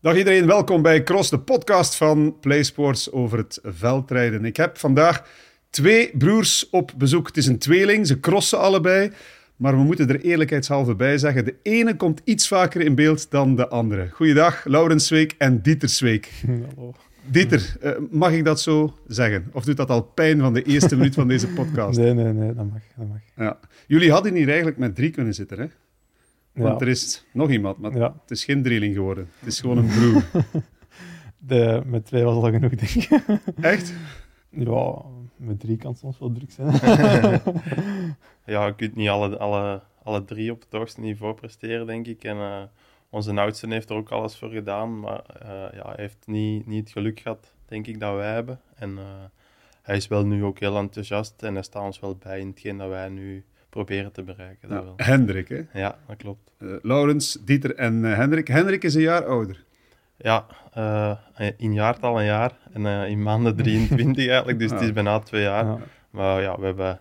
Dag iedereen, welkom bij Cross, de podcast van PlaySports over het veldrijden. Ik heb vandaag twee broers op bezoek. Het is een tweeling, ze crossen allebei. Maar we moeten er eerlijkheidshalve bij zeggen, de ene komt iets vaker in beeld dan de andere. Goeiedag, Laurens Zweek en Dieter Zweek. Hallo. Dieter, eh, mag ik dat zo zeggen? Of doet dat al pijn van de eerste minuut van deze podcast? Nee, nee, nee, dat mag. Dat mag. Ja. Jullie hadden hier eigenlijk met drie kunnen zitten, hè? Want Ja. er is nog iemand, maar Ja. het is geen drieling geworden. Het is gewoon een broer. De, met twee was al genoeg, denk ik. Echt? ja, met drie kan soms wel druk zijn. ja, je kunt niet alle, alle, alle drie op het hoogste niveau presteren, denk ik. En eh, onze oudste heeft er ook alles voor gedaan, maar eh, ja, hij heeft niet, niet het geluk gehad, denk ik, dat wij hebben. En eh, hij is wel nu ook heel enthousiast en hij staat ons wel bij in hetgeen dat wij nu proberen te bereiken. Wel. Hendrik, hè? Ja, dat klopt. Eh, Laurens, Dieter en eh, Hendrik. Hendrik is een jaar ouder. Ja, eh, in jaartal een jaar en in maanden 23 eigenlijk, dus het is bijna twee jaar. Ja. Maar ja, we hebben,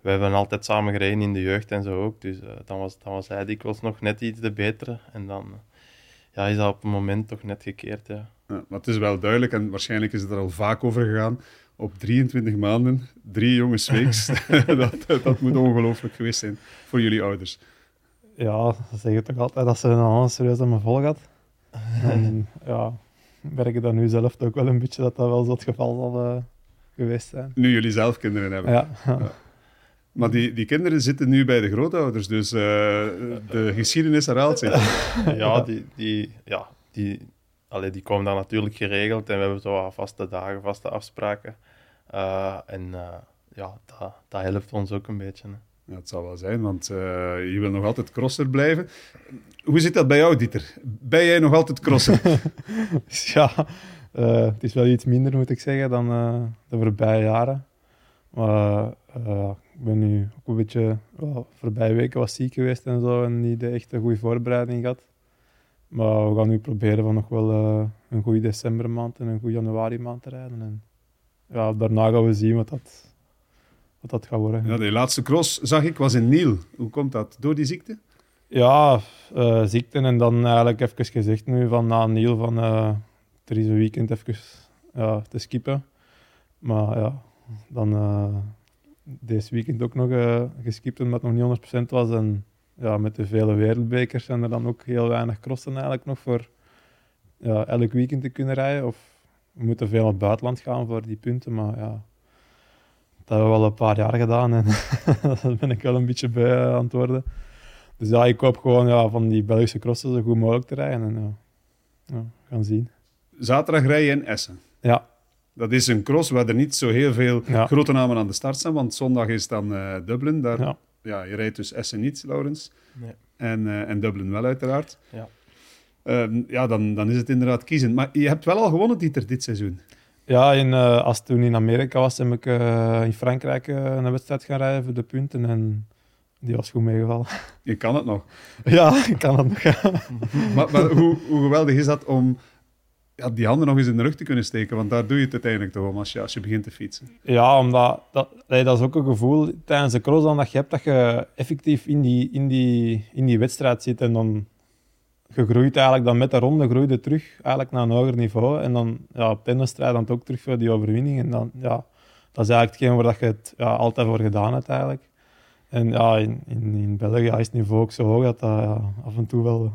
we hebben altijd samen gereden in de jeugd en zo ook. Dus dan, was, dan was hij dikwijls nog net iets de betere. En dan ja, is dat op een moment toch net gekeerd. Ja. Ja, maar het is wel duidelijk, en waarschijnlijk is het er al vaak over gegaan. Op 23 maanden, drie jonge Zweeks. dat, dat moet ongelooflijk geweest zijn voor jullie ouders. ja, ze zeggen toch altijd dat ze een ander serieus aan me vol gaat. En ja, merk ik dat nu zelf ook wel een beetje dat dat wel zo het geval zal eh, geweest zijn. Nu jullie zelf kinderen hebben. Ja, Maar die, die kinderen zitten nu bij de grootouders, dus eh, de geschiedenis herhaalt zich. ja, die, die, ja, die, allee, die komen dan natuurlijk geregeld. En we hebben zo vaste dagen, vaste afspraken. Eh, en eh, ja, dat, dat helpt ons ook een beetje. hè. Ja, het zal wel zijn, want eh, je wil nog altijd crosser blijven. Hoe zit dat bij jou, Dieter? Ben jij nog altijd crosser? Ja eh, het is wel iets minder, moet ik zeggen, dan eh, de voorbije jaren. Maar eh, ik ben nu ook een beetje, wel, voorbije weken was ziek geweest en zo, en niet echt een goede voorbereiding gehad. Maar we gaan nu proberen van nog wel eh, een goede decembermaand en een goede januari maand te rijden. En ja, daarna gaan we zien wat dat, wat dat gaat worden. Ja, de laatste cross, zag ik, was in Niel. Hoe komt dat? Door die ziekte? Ja, eh, ziekten en dan eigenlijk even gezegd nu van na Niel van eh, er is een weekend even ja, te skippen. Maar ja, dan eh, deze weekend ook nog eh, geskipt omdat het nog niet 100% was. En ja, met de vele wereldbekers zijn er dan ook heel weinig crossen eigenlijk nog voor ja, elk weekend te kunnen rijden. Of we moeten veel naar het buitenland gaan voor die punten, maar ja... Dat hebben we al een paar jaar gedaan en daar ben ik wel een beetje bij eh, aan het worden. Dus ja, ik hoop gewoon ja, van die Belgische crossen zo goed mogelijk te rijden. En ja, ja we gaan zien. Zaterdag rij je in Essen. Ja, Dat is een cross waar er niet zo heel veel Ja. grote namen aan de start staan, want zondag is dan eh, Dublin. Daar, ja. ja, je rijdt dus Essen niet, Laurens. Nee. En, eh, en Dublin wel, uiteraard. Ja. Ehm, ja, dan, dan is het inderdaad kiezen. Maar je hebt wel al gewonnen, Dieter, dit seizoen. ja in, eh, als het toen in Amerika was, heb ik eh, in Frankrijk eh, een wedstrijd gaan rijden voor de punten. En die was goed meegevallen. Je kan het nog. ja, ik kan het nog. maar maar hoe, hoe geweldig is dat om ja, die handen nog eens in de rug te kunnen steken? Want daar doe je het uiteindelijk toch om als je, als je begint te fietsen. Ja, omdat dat, nee, dat is ook een gevoel tijdens de cross dan dat je hebt dat je effectief in die, in die, in die wedstrijd zit en dan je groeit eigenlijk dan met de ronde groeide terug eigenlijk naar een hoger niveau en dan ja, op de dan ook terug voor die overwinning en dan ja, dat is eigenlijk hetgeen waar dat je het ja, altijd voor gedaan hebt eigenlijk. En ja, in, in, in België is het niveau ook zo hoog dat dat ja, af en toe wel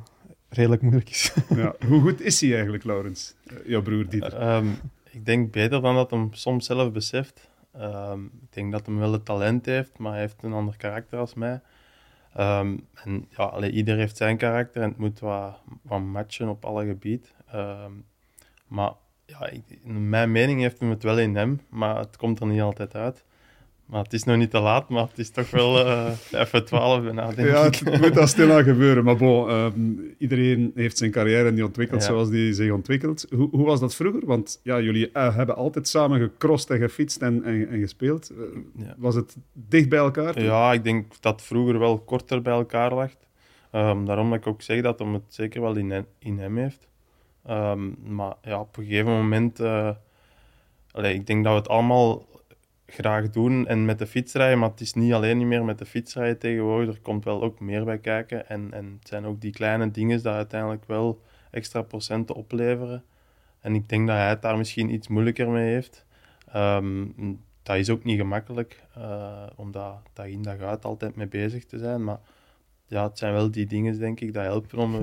redelijk moeilijk is. Ja. Hoe goed is hij eigenlijk, Laurens? Eh, jouw broer Dieter. Ehm, ik denk beter dan dat hem soms zelf beseft. Ehm, ik denk dat hij wel het talent heeft, maar hij heeft een ander karakter als mij. Ehm, en ja, ieder heeft zijn karakter en het moet wat, wat matchen op alle gebied. Ehm, maar ja, ik, in mijn mening heeft hem het wel in hem, maar het komt er niet altijd uit. Maar het is nog niet te laat, maar het is toch wel eh even 12 bijna, denk Ja, ik. het moet al stilaan gebeuren. Maar bon, ehm, iedereen heeft zijn carrière niet ontwikkeld Ja. zoals die zich ontwikkelt. Hoe, hoe was dat vroeger? Want ja, jullie eh, hebben altijd samen gecrossed en gefietst en, en, en gespeeld. Eh, Ja. Was het dicht bij elkaar? toen? Ja, ik denk dat vroeger wel korter bij elkaar lag. Ehm, daarom dat ik ook zeg dat hem het zeker wel in, hem- in hem heeft. Ehm, maar ja, op een gegeven moment... allee, ik denk dat we het allemaal graag doen en met de fiets rijden, maar het is niet alleen niet meer met de fiets rijden tegenwoordig. Er komt wel ook meer bij kijken. En, en het zijn ook die kleine dingen dat uiteindelijk wel extra procenten opleveren. En ik denk dat hij het daar misschien iets moeilijker mee heeft. Ehm, dat is ook niet gemakkelijk, uh, om dat dag in dag uit altijd mee bezig te zijn. Maar ja, het zijn wel die dingen, denk ik, dat helpen om uh,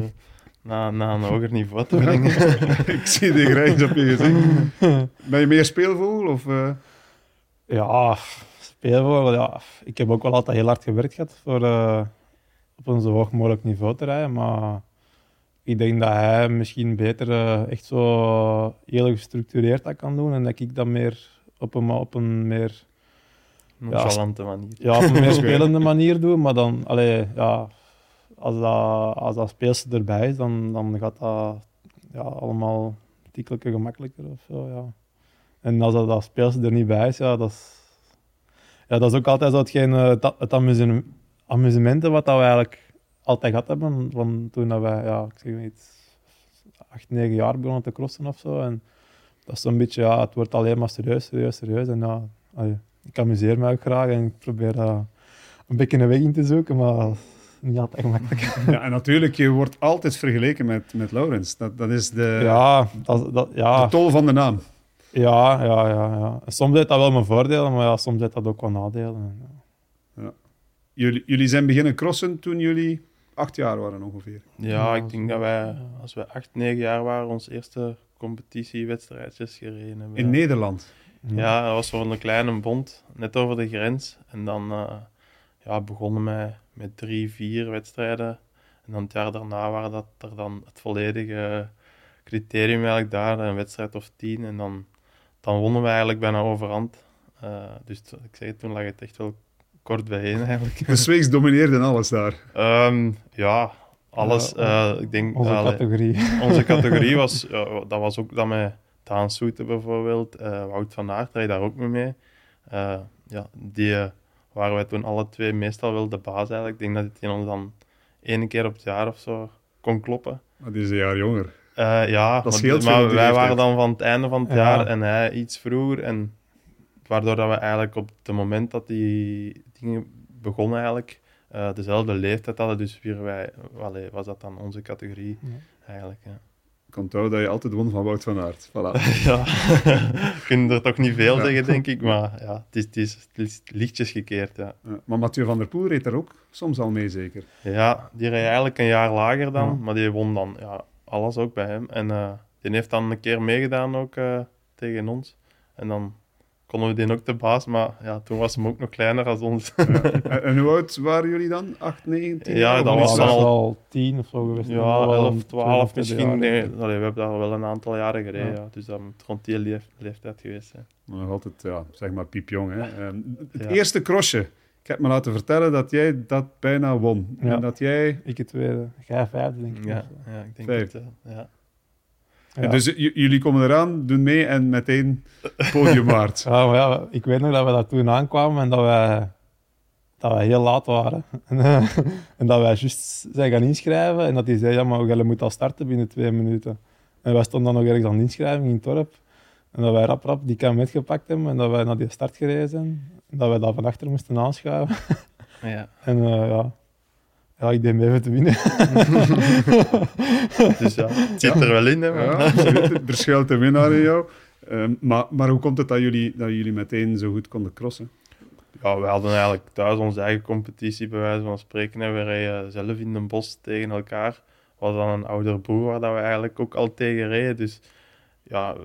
naar, naar een hoger niveau te brengen. ik zie die grijns op je gezicht. Ben je meer speelvogel? Of, uh... Ja, speelvogel. Ja. Ik heb ook wel altijd heel hard gewerkt gehad voor op een zo hoog mogelijk niveau te rijden. Maar ik denk dat hij misschien beter echt zo heel gestructureerd dat kan doen. En dat ik dat meer op een, op een meer... Nonchalante ja, manier. Ja, op een meer spelende manier doen. Maar dan, allee, ja, als dat, als dat speelste erbij is, dan, dan gaat dat ja, allemaal tikkelijker gemakkelijker of zo, ja. En als dat, dat er niet bij is, ja, dat is, ja, dat is ook altijd zo hetgeen, eh, het, het amusement, amusementen wat dat we eigenlijk altijd gehad hebben. Van toen dat wij, ja, ik zeg niet, acht, negen jaar begonnen te crossen of zo. En dat is zo'n beetje, ja, het wordt alleen maar serieus, serieus, serieus. En ja, ik amuseer me ook graag en ik probeer uh, een beetje een weg in te zoeken, maar niet altijd gemakkelijk. Ja, en natuurlijk, je wordt altijd vergeleken met, met Laurens. Dat, dat is de, ja, dat, dat, ja. de tol van de naam. Ja, ja, ja, ja. Soms heeft dat wel mijn voordelen, maar ja, soms heeft dat ook wel nadelen. Ja. ja. Jullie, jullie zijn beginnen crossen toen jullie acht jaar waren ongeveer. Ja, ik denk dat wij, als we acht, negen jaar waren, ons eerste competitiewedstrijdjes gereden hebben. In Nederland? Ja, dat was voor een kleine bond, net over de grens. En dan uh, ja, begonnen wij met drie, vier wedstrijden. En dan het jaar daarna waren dat er dan het volledige criterium eigenlijk daar, een wedstrijd of tien. En dan, dan wonnen we eigenlijk bijna overhand. Uh, dus ik zeg, toen lag het echt wel kort bijeen eigenlijk. De Zweeks domineerde alles daar? Um, ja, alles. Uh, ik denk, onze categorie. Onze categorie was, dat was ook dat met Daan Soete bijvoorbeeld, uh, Wout van Aert reed daar ook mee mee. Uh, ja, die waren wij toen alle twee meestal wel de baas eigenlijk. Ik denk dat het in ons dan één keer op het jaar of zo kon kloppen. Maar die is een jaar jonger. Ja, dat scheelt maar, maar wij waren dan van het einde van het jaar en hij iets vroeger. En waardoor dat we eigenlijk op het moment dat die dingen begonnen eigenlijk, uh, dezelfde leeftijd hadden. Dus vier wij, allee, was dat dan onze categorie eigenlijk. Ja. Ik onthoud dat je altijd won van Wout van Aert. Voilà. ja, ik kan er toch niet veel zeggen, denk ik. Maar ja, het is, het is, het is lichtjes gekeerd, ja. ja. Maar Mathieu van der Poel reed er ook soms al mee, zeker? Ja, die reed eigenlijk een jaar lager dan. Maar die won dan ja, alles ook bij hem. En uh, die heeft dan een keer meegedaan ook uh, tegen ons. En dan konden we die ook de baas, maar ja, toen was hem ook nog kleiner als ons. Ja. en hoe oud waren jullie dan? 8, 9, 10? Ja, dat was al... al 10 of zo geweest. Ja, 11, 12 misschien. Nee, allee, we hebben daar wel een aantal jaren gereden, ja. dus dat moet rond die leef leeftijd geweest zijn. Nog altijd, ja, zeg maar piepjong. Hè. Um, het eerste crossje. Ik heb me laten vertellen dat jij dat bijna won. En dat jij... Ik het tweede. Jij vijfde, denk ik. Ja, ja ik denk Vijf. dat ja. Ja. Dus jullie komen eraan, doen mee en meteen podiumwaard. ja, maar ja, ik weet nog dat we daar toen aankwamen en dat wij, dat wij heel laat waren. en, en dat wij juist zijn gaan inschrijven en dat hij zei, ja, maar je moet al starten binnen twee minuten. En wij stonden dan nog ergens aan de inschrijving in het dorp. En dat wij rap rap die kam metgepakt hebben en dat wij naar die start gereden zijn. En dat wij daar van achter moesten aanschuiven. ja. En uh, ja, ja, ik denk even te winnen. dus ja, het zit er wel in. Hè, ja, er schuilt een winnaar in jou. Um, maar, maar hoe komt het dat jullie, dat jullie meteen zo goed konden crossen? Ja, we hadden eigenlijk thuis onze eigen competitie, bij wijze van spreken. En we reden zelf in een bos tegen elkaar. We hadden dan een ouder broer waar dat we eigenlijk ook al tegen reden. Dus ja,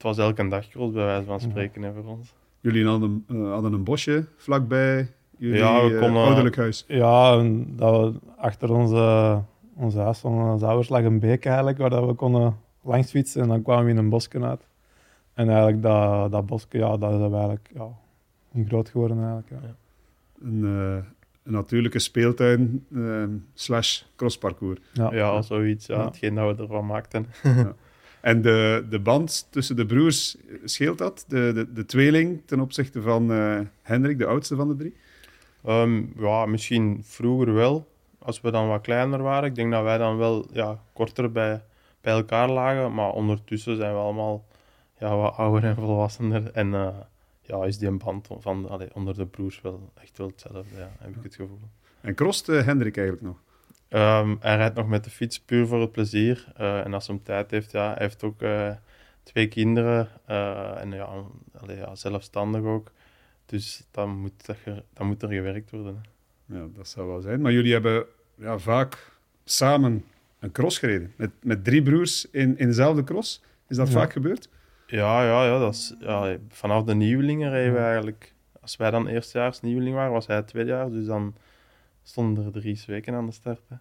het was elke dag cross, bij wijze van spreken, hè, voor ons. Jullie hadden, uh, hadden een bosje vlakbij jullie ja, we konden, ouderlijk huis? Ja, dat we achter onze, onze huis van onze ouders lag een beek eigenlijk, waar dat we konden langs fietsen en dan kwamen we in een bosje uit. En eigenlijk dat, dat bosje, ja, dat is eigenlijk ja, groot geworden eigenlijk. Ja. ja. Een, uh, een, natuurlijke speeltuin uh, slash crossparcours. Ja, ja, zoiets. Ja, Hetgeen dat we ervan maakten. En de, de band tussen de broers, scheelt dat? De, de, de tweeling ten opzichte van uh, Hendrik, de oudste van de drie? Um, ja, misschien vroeger wel, als we dan wat kleiner waren. Ik denk dat wij dan wel ja, korter bij, bij elkaar lagen, maar ondertussen zijn we allemaal ja, wat ouder en volwassener. En uh, ja, is die een band van, allee, onder de broers wel echt wel hetzelfde, ja, heb ik het gevoel. En krost uh, Hendrik eigenlijk nog? Ehm, hij rijdt nog met de fiets puur voor het plezier. Eh, en als hij tijd heeft, ja, hij heeft ook eh, twee kinderen. eh, en ja, allee, ja, zelfstandig ook. Dus dan moet, dat ge- dan moet er gewerkt worden. hè. Ja, dat zou wel zijn. Maar jullie hebben ja, vaak samen een cross gereden. Met, met drie broers in, in dezelfde cross. Is dat Ja. vaak gebeurd? Ja, ja, ja, dat is, ja, vanaf de nieuwelingen reden we eigenlijk. Als wij dan eerstejaars nieuweling waren, was hij tweedejaars. Dus dan stonden er drie weken aan de start. hè.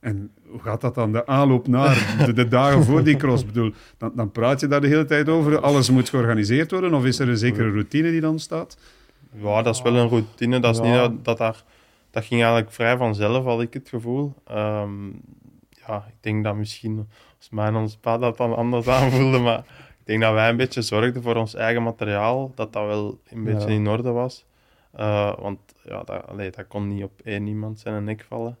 En hoe gaat dat dan? De aanloop naar de, de dagen voor die cross? Bedoel, dan, dan praat je daar de hele tijd over. Alles moet georganiseerd worden. Of is er een zekere routine die dan staat? Ja, dat is wel een routine. Dat, is Ja. niet dat, dat, daar, dat ging eigenlijk vrij vanzelf, had ik het gevoel. Ehm, ja, ik denk dat misschien als mij en ons pa dat dan anders aanvoelde, maar ik denk dat wij een beetje zorgden voor ons eigen materiaal, dat dat wel een beetje Ja. in orde was. Eh, want ja, dat, allee, dat kon niet op één iemand zijn nek vallen.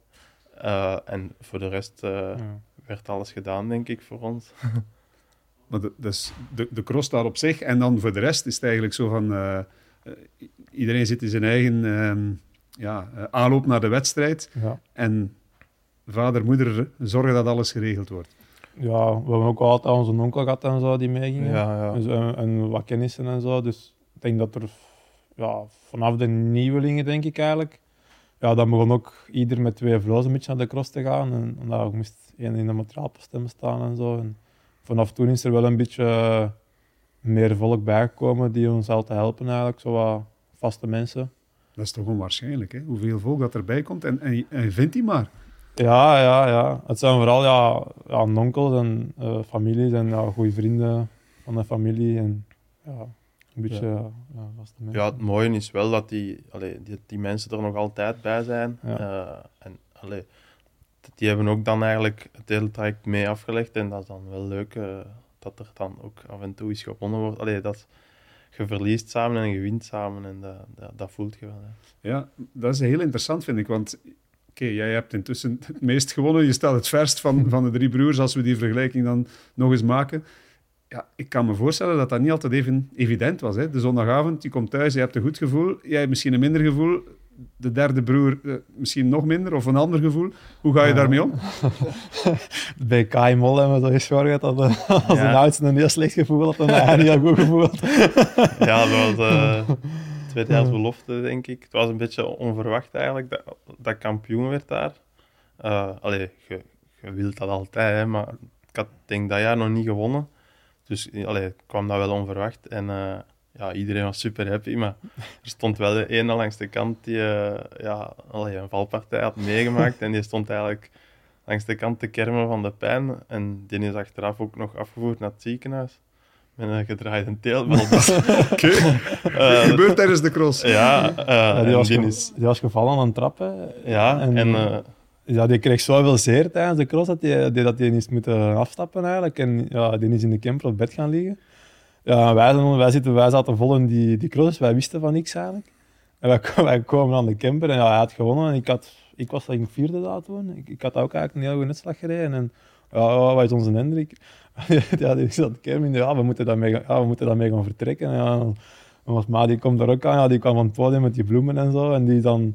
Eh, en voor de rest eh, Ja. werd alles gedaan, denk ik, voor ons. Maar de, dus de, de cross staat op zich. En dan voor de rest is het eigenlijk zo van... iedereen zit in zijn eigen ehm, ja, aanloop naar de wedstrijd. Ja. En vader, moeder zorgen dat alles geregeld wordt. ja, we hebben ook altijd onze onkel gehad en zo die meegingen. Ja, ja. Dus, en, en wat kennissen en zo. Dus ik denk dat er ja, vanaf de nieuwelingen, denk ik eigenlijk. Ja, dan begon ook ieder met twee vlozen een beetje naar de cross te gaan. En, en daar moest één in de materiaalpostem staan en zo. En vanaf toen is er wel een beetje eh, meer volk bijgekomen die ons altijd helpen eigenlijk. Zo wat vaste mensen. Dat is toch onwaarschijnlijk, hè? Hoeveel volk dat erbij komt. En, en, vindt die maar. Ja, ja, ja. Het zijn vooral ja, ja, onkels en eh, families en ja, goede vrienden van de familie. En ja, een beetje Ja. ja. Ja, vaste mensen. Ja, het mooie is wel dat die, allee, die, die mensen er nog altijd bij zijn. Ja. Eh, en allee, die hebben ook dan eigenlijk het hele traject mee afgelegd. En dat is dan wel leuk eh, dat er dan ook af en toe is gewonnen wordt. Allee, dat je verliest samen en je wint samen. En dat, dat, dat voelt je wel. Hè. Ja, dat is heel interessant, vind ik. Want oké, jij hebt intussen het meest gewonnen. Je staat het verst van, van de drie broers, als we die vergelijking dan nog eens maken. Ja, ik kan me voorstellen dat dat niet altijd even evident was. Hè? De zondagavond, je komt thuis, je hebt een goed gevoel. Jij hebt misschien een minder gevoel. De derde broer eh, misschien nog minder, of een ander gevoel. Hoe ga je Ja. daarmee om? Bij Kai Mol hebben we zo gezorgd dat eh, als Ja. de oudste een heel slecht gevoel had, dan hij een heel goed gevoel had. Ja, dat was eh tweedejaars belofte, denk ik. Het was een beetje onverwacht eigenlijk dat, dat ik kampioen werd daar. Eh allee, je, je wilt dat altijd, hè, maar ik had denk dat jaar nog niet gewonnen. Dus allee, kwam dat wel onverwacht. En eh, ja, iedereen was super happy, maar er stond wel de ene langs de kant die eh, ja, allee, een valpartij had meegemaakt. en die stond eigenlijk langs de kant te kermen van de pijn. En die is achteraf ook nog afgevoerd naar het ziekenhuis. Met een gedraaide teelbal. Dus, Oké, eh, gebeurt tijdens de cross. ja, eh, Ja, die, was die is, die was gevallen aan een trap. Hè. ja, en, En, eh, Ja, die kreeg zoveel zeer tijdens de cross dat hij die, dat die is moeten afstappen eigenlijk. En ja, die is in de camper op bed gaan liggen. Ja, wij, zijn, wij, zitten, wij zaten vol in die, die cross, wij wisten van niks eigenlijk. En wij, komen aan de camper en ja, hij had gewonnen. En ik, had, ik was ik vierde daar toen. Ik, ik had ook eigenlijk een heel goede netslag gereden. En ja, ja, wat is onze Hendrik? ja, die zat camper ja, we moeten daarmee, ja, we moeten daarmee gaan vertrekken. En ja, en ons ma die komt er ook aan, ja, die kwam van het podium met die bloemen en zo. En die dan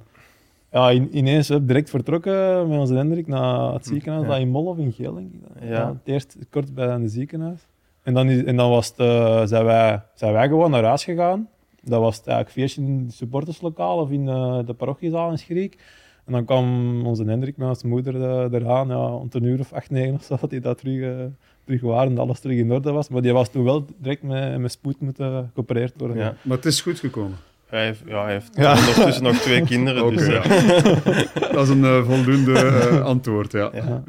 ja, in, ineens direct vertrokken met onze Hendrik naar het ziekenhuis, Ja. dat in Mol of in Geel, denk ik. Ja. het eerst kort bij het ziekenhuis. En dan, is, en dan was het, eh, zijn, wij, zijn wij gewoon naar huis gegaan. Dat was het eigenlijk feestje in het supporterslokaal of in eh, de parochiezaal in Schriek. En dan kwam onze Hendrik met onze moeder eh, eraan, ja, om een uur of acht, negen of zo, dat hij dat terug, terug waren en dat alles terug in orde was. Maar die was toen wel direct met, met spoed moeten geopereerd worden. ja, Maar het is goed gekomen. Hij heeft, ja, hij heeft Ja. ondertussen nog twee kinderen. Dus, ja. eh, Dat is een eh, voldoende eh, antwoord, ja. ja.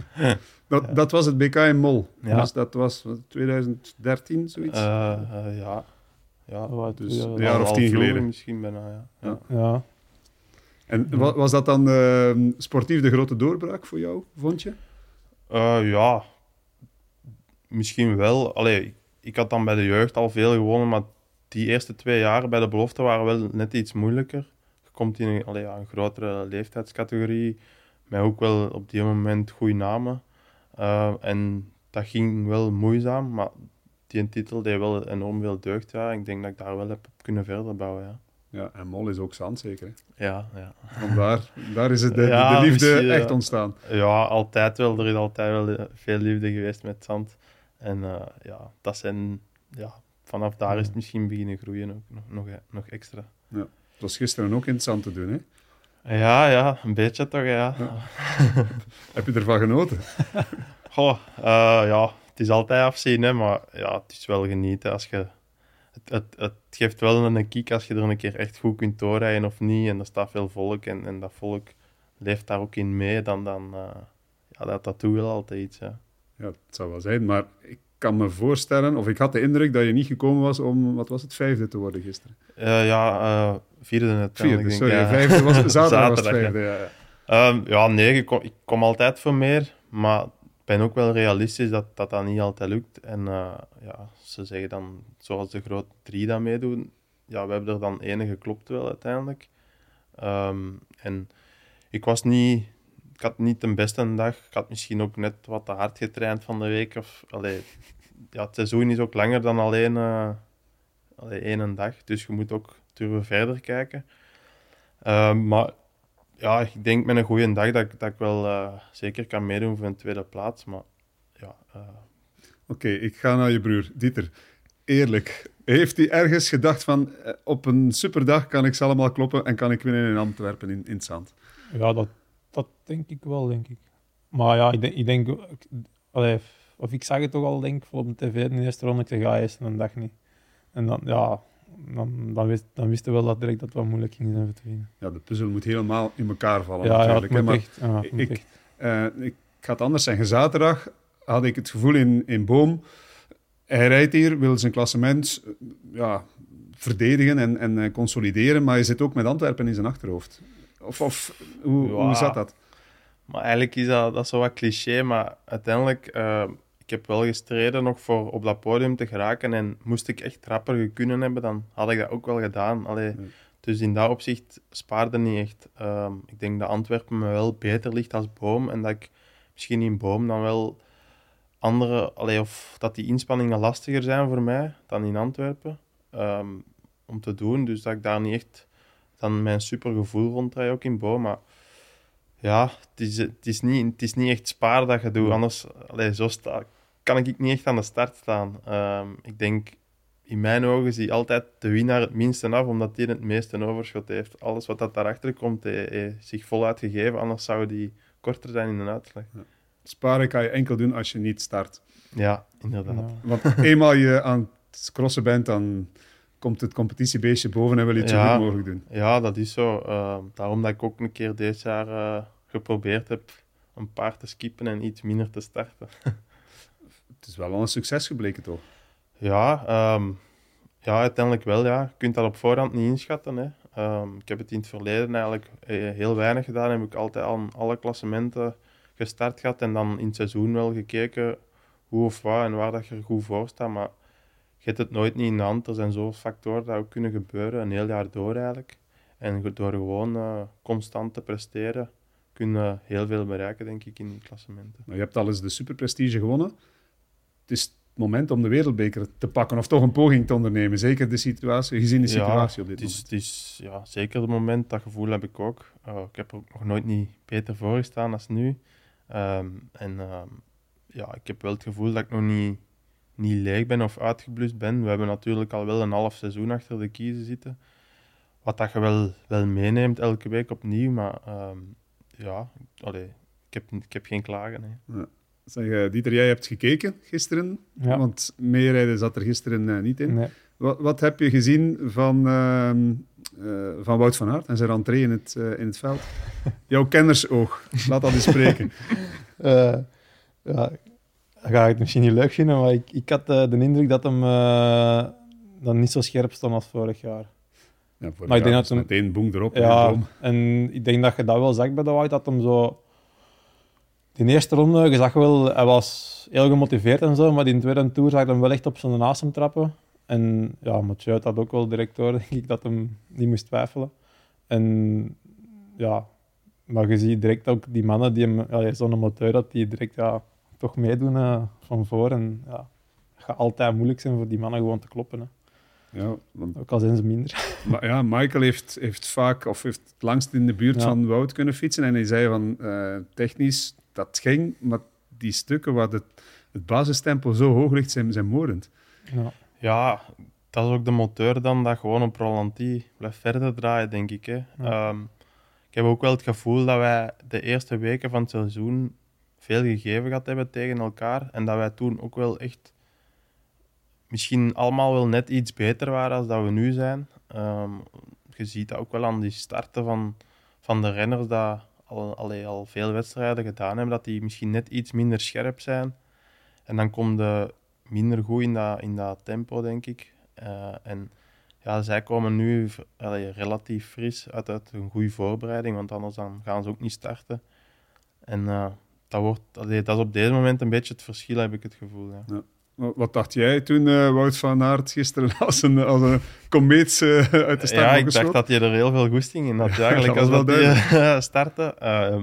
Dat, dat was het BK in Mol. Ja. Dus dat was wat, 2013, zoiets? Eh, eh, ja. Ja, Wat, Dus ja, een jaar of tien geleden. misschien bijna, ja. ja. Ja. ja. En wa- was dat dan eh, sportief de grote doorbraak voor jou, vond je? Eh, ja, misschien wel. Allee, ik- ik had dan bij de jeugd al veel gewonnen, maar die eerste twee jaar bij de belofte waren wel net iets moeilijker. Je komt in een, allee, ja, een grotere leeftijdscategorie, met ook wel op die moment goede namen. Eh, en dat ging wel moeizaam, maar die titel deed wel enorm veel deugd. Ja. Ik denk dat ik daar wel heb op kunnen verder bouwen. Ja. Ja, en Mol is ook zand, zeker. Hè? Ja, ja. Vandaar, daar is het de, Ja, de liefde echt ontstaan. ja, altijd wel. Er is altijd wel eh, veel liefde geweest met zand. En eh, ja, dat zijn... Ja, vanaf daar is het misschien beginnen groeien ook nog, nog, nog extra. Het was gisteren ook interessant te doen. Hè? Ja, ja, een beetje toch, ja. Heb je ervan genoten? Goh, eh, ja, het is altijd afzien, hè, maar ja, het is wel genieten. Als je, het, het, het geeft wel een kick als je er een keer echt goed kunt doorrijden of niet. En er staat veel volk en, en dat volk leeft daar ook in mee. Dan, dan eh, ja, dat, dat doet wel altijd iets, ja. Ja, het zou wel zijn, maar ik kan me voorstellen, of ik had de indruk dat je niet gekomen was om, wat was het, vijfde te worden gisteren? Eh, ja, eh, vierde uiteindelijk. Vierde, denk ik, sorry, ja. vijfde was, zaterdag was het Zaterdag, vijfde. Ja. Ja, Ehm, ja, nee, ik kom, ik kom altijd voor meer, maar ik ben ook wel realistisch dat dat, dat niet altijd lukt. En eh, ja, ze zeggen dan, zoals de grote drie dat meedoen, ja, we hebben er dan ene geklopt wel uiteindelijk. Ehm, en ik was niet, ik had niet de beste dag. Ik had misschien ook net wat te hard getraind van de week. Of, allee, ja, het seizoen is ook langer dan alleen, eh allee, één dag, dus je moet ook durven verder kijken. Ehm, maar ja, ik denk met een goede dag dat, ik- dat ik wel eh, zeker kan meedoen voor een tweede plaats. Maar ja, eh, Oké, ik ga naar je broer, Dieter. Eerlijk, heeft hij ergens gedacht van, op een superdag kan ik ze allemaal kloppen en kan ik winnen in Antwerpen in, in het zand? Ja, dat, dat denk ik wel, denk ik. Maar ja, ik denk... Ik denk ik- allee, of ik zag het toch al, denk ik, op de tv in de eerste ronde. Ik zeg, ja, eerst een dag niet. En dan, ja, dan, dan, wist, dan wisten we wel dat direct dat het wel moeilijk ging zijn voor te winnen. Ja, de puzzel moet helemaal in elkaar vallen Ja, ja, het natuurlijk. moet maar echt... Ja, het moet ik-. Eh, ik ga het anders zeggen. Zaterdag had ik het gevoel in, in Boom. Hij rijdt hier, wil zijn klassement eh, ja, verdedigen en, en eh, consolideren, maar hij zit ook met Antwerpen in zijn achterhoofd. Of, of hoe, Ja. hoe zat dat? Maar eigenlijk is dat, dat is zo wat cliché, maar uiteindelijk, ik heb wel gestreden nog voor op dat podium te geraken. En moest ik echt rapper kunnen hebben, dan had ik dat ook wel gedaan. Allee. Dus in dat opzicht spaarde niet echt. Ehm, ik denk dat Antwerpen me wel beter ligt als Boom. En dat ik misschien in Boom dan wel andere, allee, of dat die inspanningen lastiger zijn voor mij dan in Antwerpen. ehm, om te doen. Dus dat ik daar niet echt dan mijn supergevoel ronddraai ook in Boom. Maar ja, het is, het is, niet, het is niet echt spaar dat je doet. Anders, allee, zo sta, kan ik niet echt aan de start staan. Ehm, ik denk, in mijn ogen zie altijd de winnaar het minste af, omdat die het meeste overschot heeft. Alles wat dat daarachter komt, heeft hij zich voluit gegeven. Anders zou die korter zijn in de uitslag. Sparen kan je enkel doen als je niet start. Ja, inderdaad. Ja. Want eenmaal je aan het crossen bent, dan komt het competitiebeestje boven en wil je het zo Ja. goed mogelijk doen. Ja, dat is zo. Ehm, daarom dat ik ook een keer dit jaar eh, geprobeerd heb een paar te skippen en iets minder te starten. Het is wel al een succes gebleken, toch? Ja, ehm, ja, uiteindelijk wel. Ja. Je kunt dat op voorhand niet inschatten. Hè. Ehm, ik heb het in het verleden eigenlijk eh, heel weinig gedaan. Heb ik altijd aan alle klassementen gestart gehad en dan in het seizoen wel gekeken hoe of wat en waar dat je er goed voor staat. Maar je hebt het nooit niet in de hand. Er zijn zoveel factoren dat ook kunnen gebeuren, een heel jaar door eigenlijk. En door gewoon eh, constant te presteren, kun je heel veel bereiken, denk ik, in die klassementen. Nou, je hebt al eens de superprestige gewonnen. Het is het moment om de wereldbeker te pakken of toch een poging te ondernemen. Zeker de situatie, gezien de situatie op dit het is, moment. het is ja, zeker het moment, dat gevoel heb ik ook. Uh, ik heb er ook nog nooit niet beter voor gestaan als nu. Ehm, en ehm, ja, ik heb wel het gevoel dat ik nog niet, niet leeg ben of uitgeblust ben. We hebben natuurlijk al wel een half seizoen achter de kiezen zitten. Wat dat je wel, wel meeneemt elke week opnieuw. Maar ehm, ja, allee, ik, heb, ik heb geen klagen. hè. Zeg, eh, Dieter, jij hebt gekeken gisteren, Ja. want meerijden zat er gisteren eh, niet in. Nee. Wat, wat heb je gezien van, ehm, eh, van Wout van Aert en zijn rentree in het, in het veld? Jouw kennersoog, laat dat eens spreken. Ja, ga ik het misschien niet leuk vinden, maar ik, ik had de indruk dat hem dan niet zo scherp stond als vorig jaar. Ja, voor Maar ik denk jaar dat hem- meteen boem erop. en Ja, en ik denk dat je dat wel zag bij de Wout, dat hem zo... Die eerste ronde, je zag wel, hij was heel gemotiveerd en zo, maar in de tweede tour zag je hem wel echt op zijn asem trappen. En ja, Mathieu had ook wel direct door, denk ik, dat hem niet moest twijfelen. En ja, maar je ziet direct ook die mannen die hem, ja, zo'n moteur, dat die direct ja, toch meedoen eh, van voor. En ja, het gaat altijd moeilijk zijn voor die mannen gewoon te kloppen. Hè. Ja, want, Ook al zijn ze minder. maar ja, Michael heeft, heeft vaak, of heeft het langst in de buurt Ja. van Wout kunnen fietsen. En hij zei van, eh, technisch, dat ging, maar die stukken waar het, het basistempo zo hoog ligt, zijn, zijn moordend. Ja. Ja, dat is ook de moteur dan dat gewoon op Rolantie blijft verder draaien, denk ik. Hè. Ehm, ik heb ook wel het gevoel dat wij de eerste weken van het seizoen veel gegeven gehad hebben tegen elkaar. En dat wij toen ook wel echt misschien allemaal wel net iets beter waren als dat we nu zijn. Ehm, je ziet dat ook wel aan die starten van, van de renners dat al, al veel wedstrijden gedaan hebben, dat die misschien net iets minder scherp zijn. En dan komt de minder goed in dat, in dat tempo, denk ik. Eh, en ja, zij komen nu allee, relatief fris uit, uit een goede voorbereiding, want anders dan gaan ze ook niet starten. En eh, dat, wordt, allee, dat is op deze moment een beetje het verschil, heb ik het gevoel. Ja. Wat dacht jij toen eh, Wout van Aert gisteren als een, als een komeet eh, uit de start ja, ik dacht dat je er heel veel goesting in had, ja, eigenlijk, dat als dat eh, starten. Eh,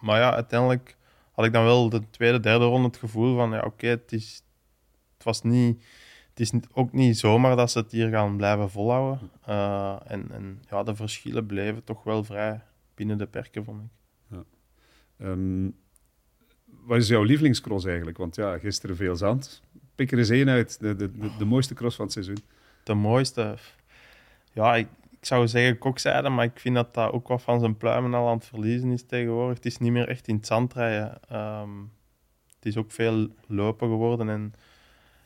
maar ja, uiteindelijk had ik dan wel de tweede, derde ronde het gevoel van, ja, oké, het is... Het was niet... Het is ook niet zomaar dat ze het hier gaan blijven volhouden. En, en ja, de verschillen bleven toch wel vrij binnen de perken, vond ik. Ehm, wat is jouw lievelingscross eigenlijk? Want ja, gisteren veel zand. Pik er eens één uit, de, de, de, de mooiste cross van het seizoen. De mooiste... Ja, ik, ik zou zeggen kokzijde, maar ik vind dat dat ook wat van zijn pluimen al aan het verliezen is tegenwoordig. Het is niet meer echt in het zand rijden. Ehm, het is ook veel lopen geworden en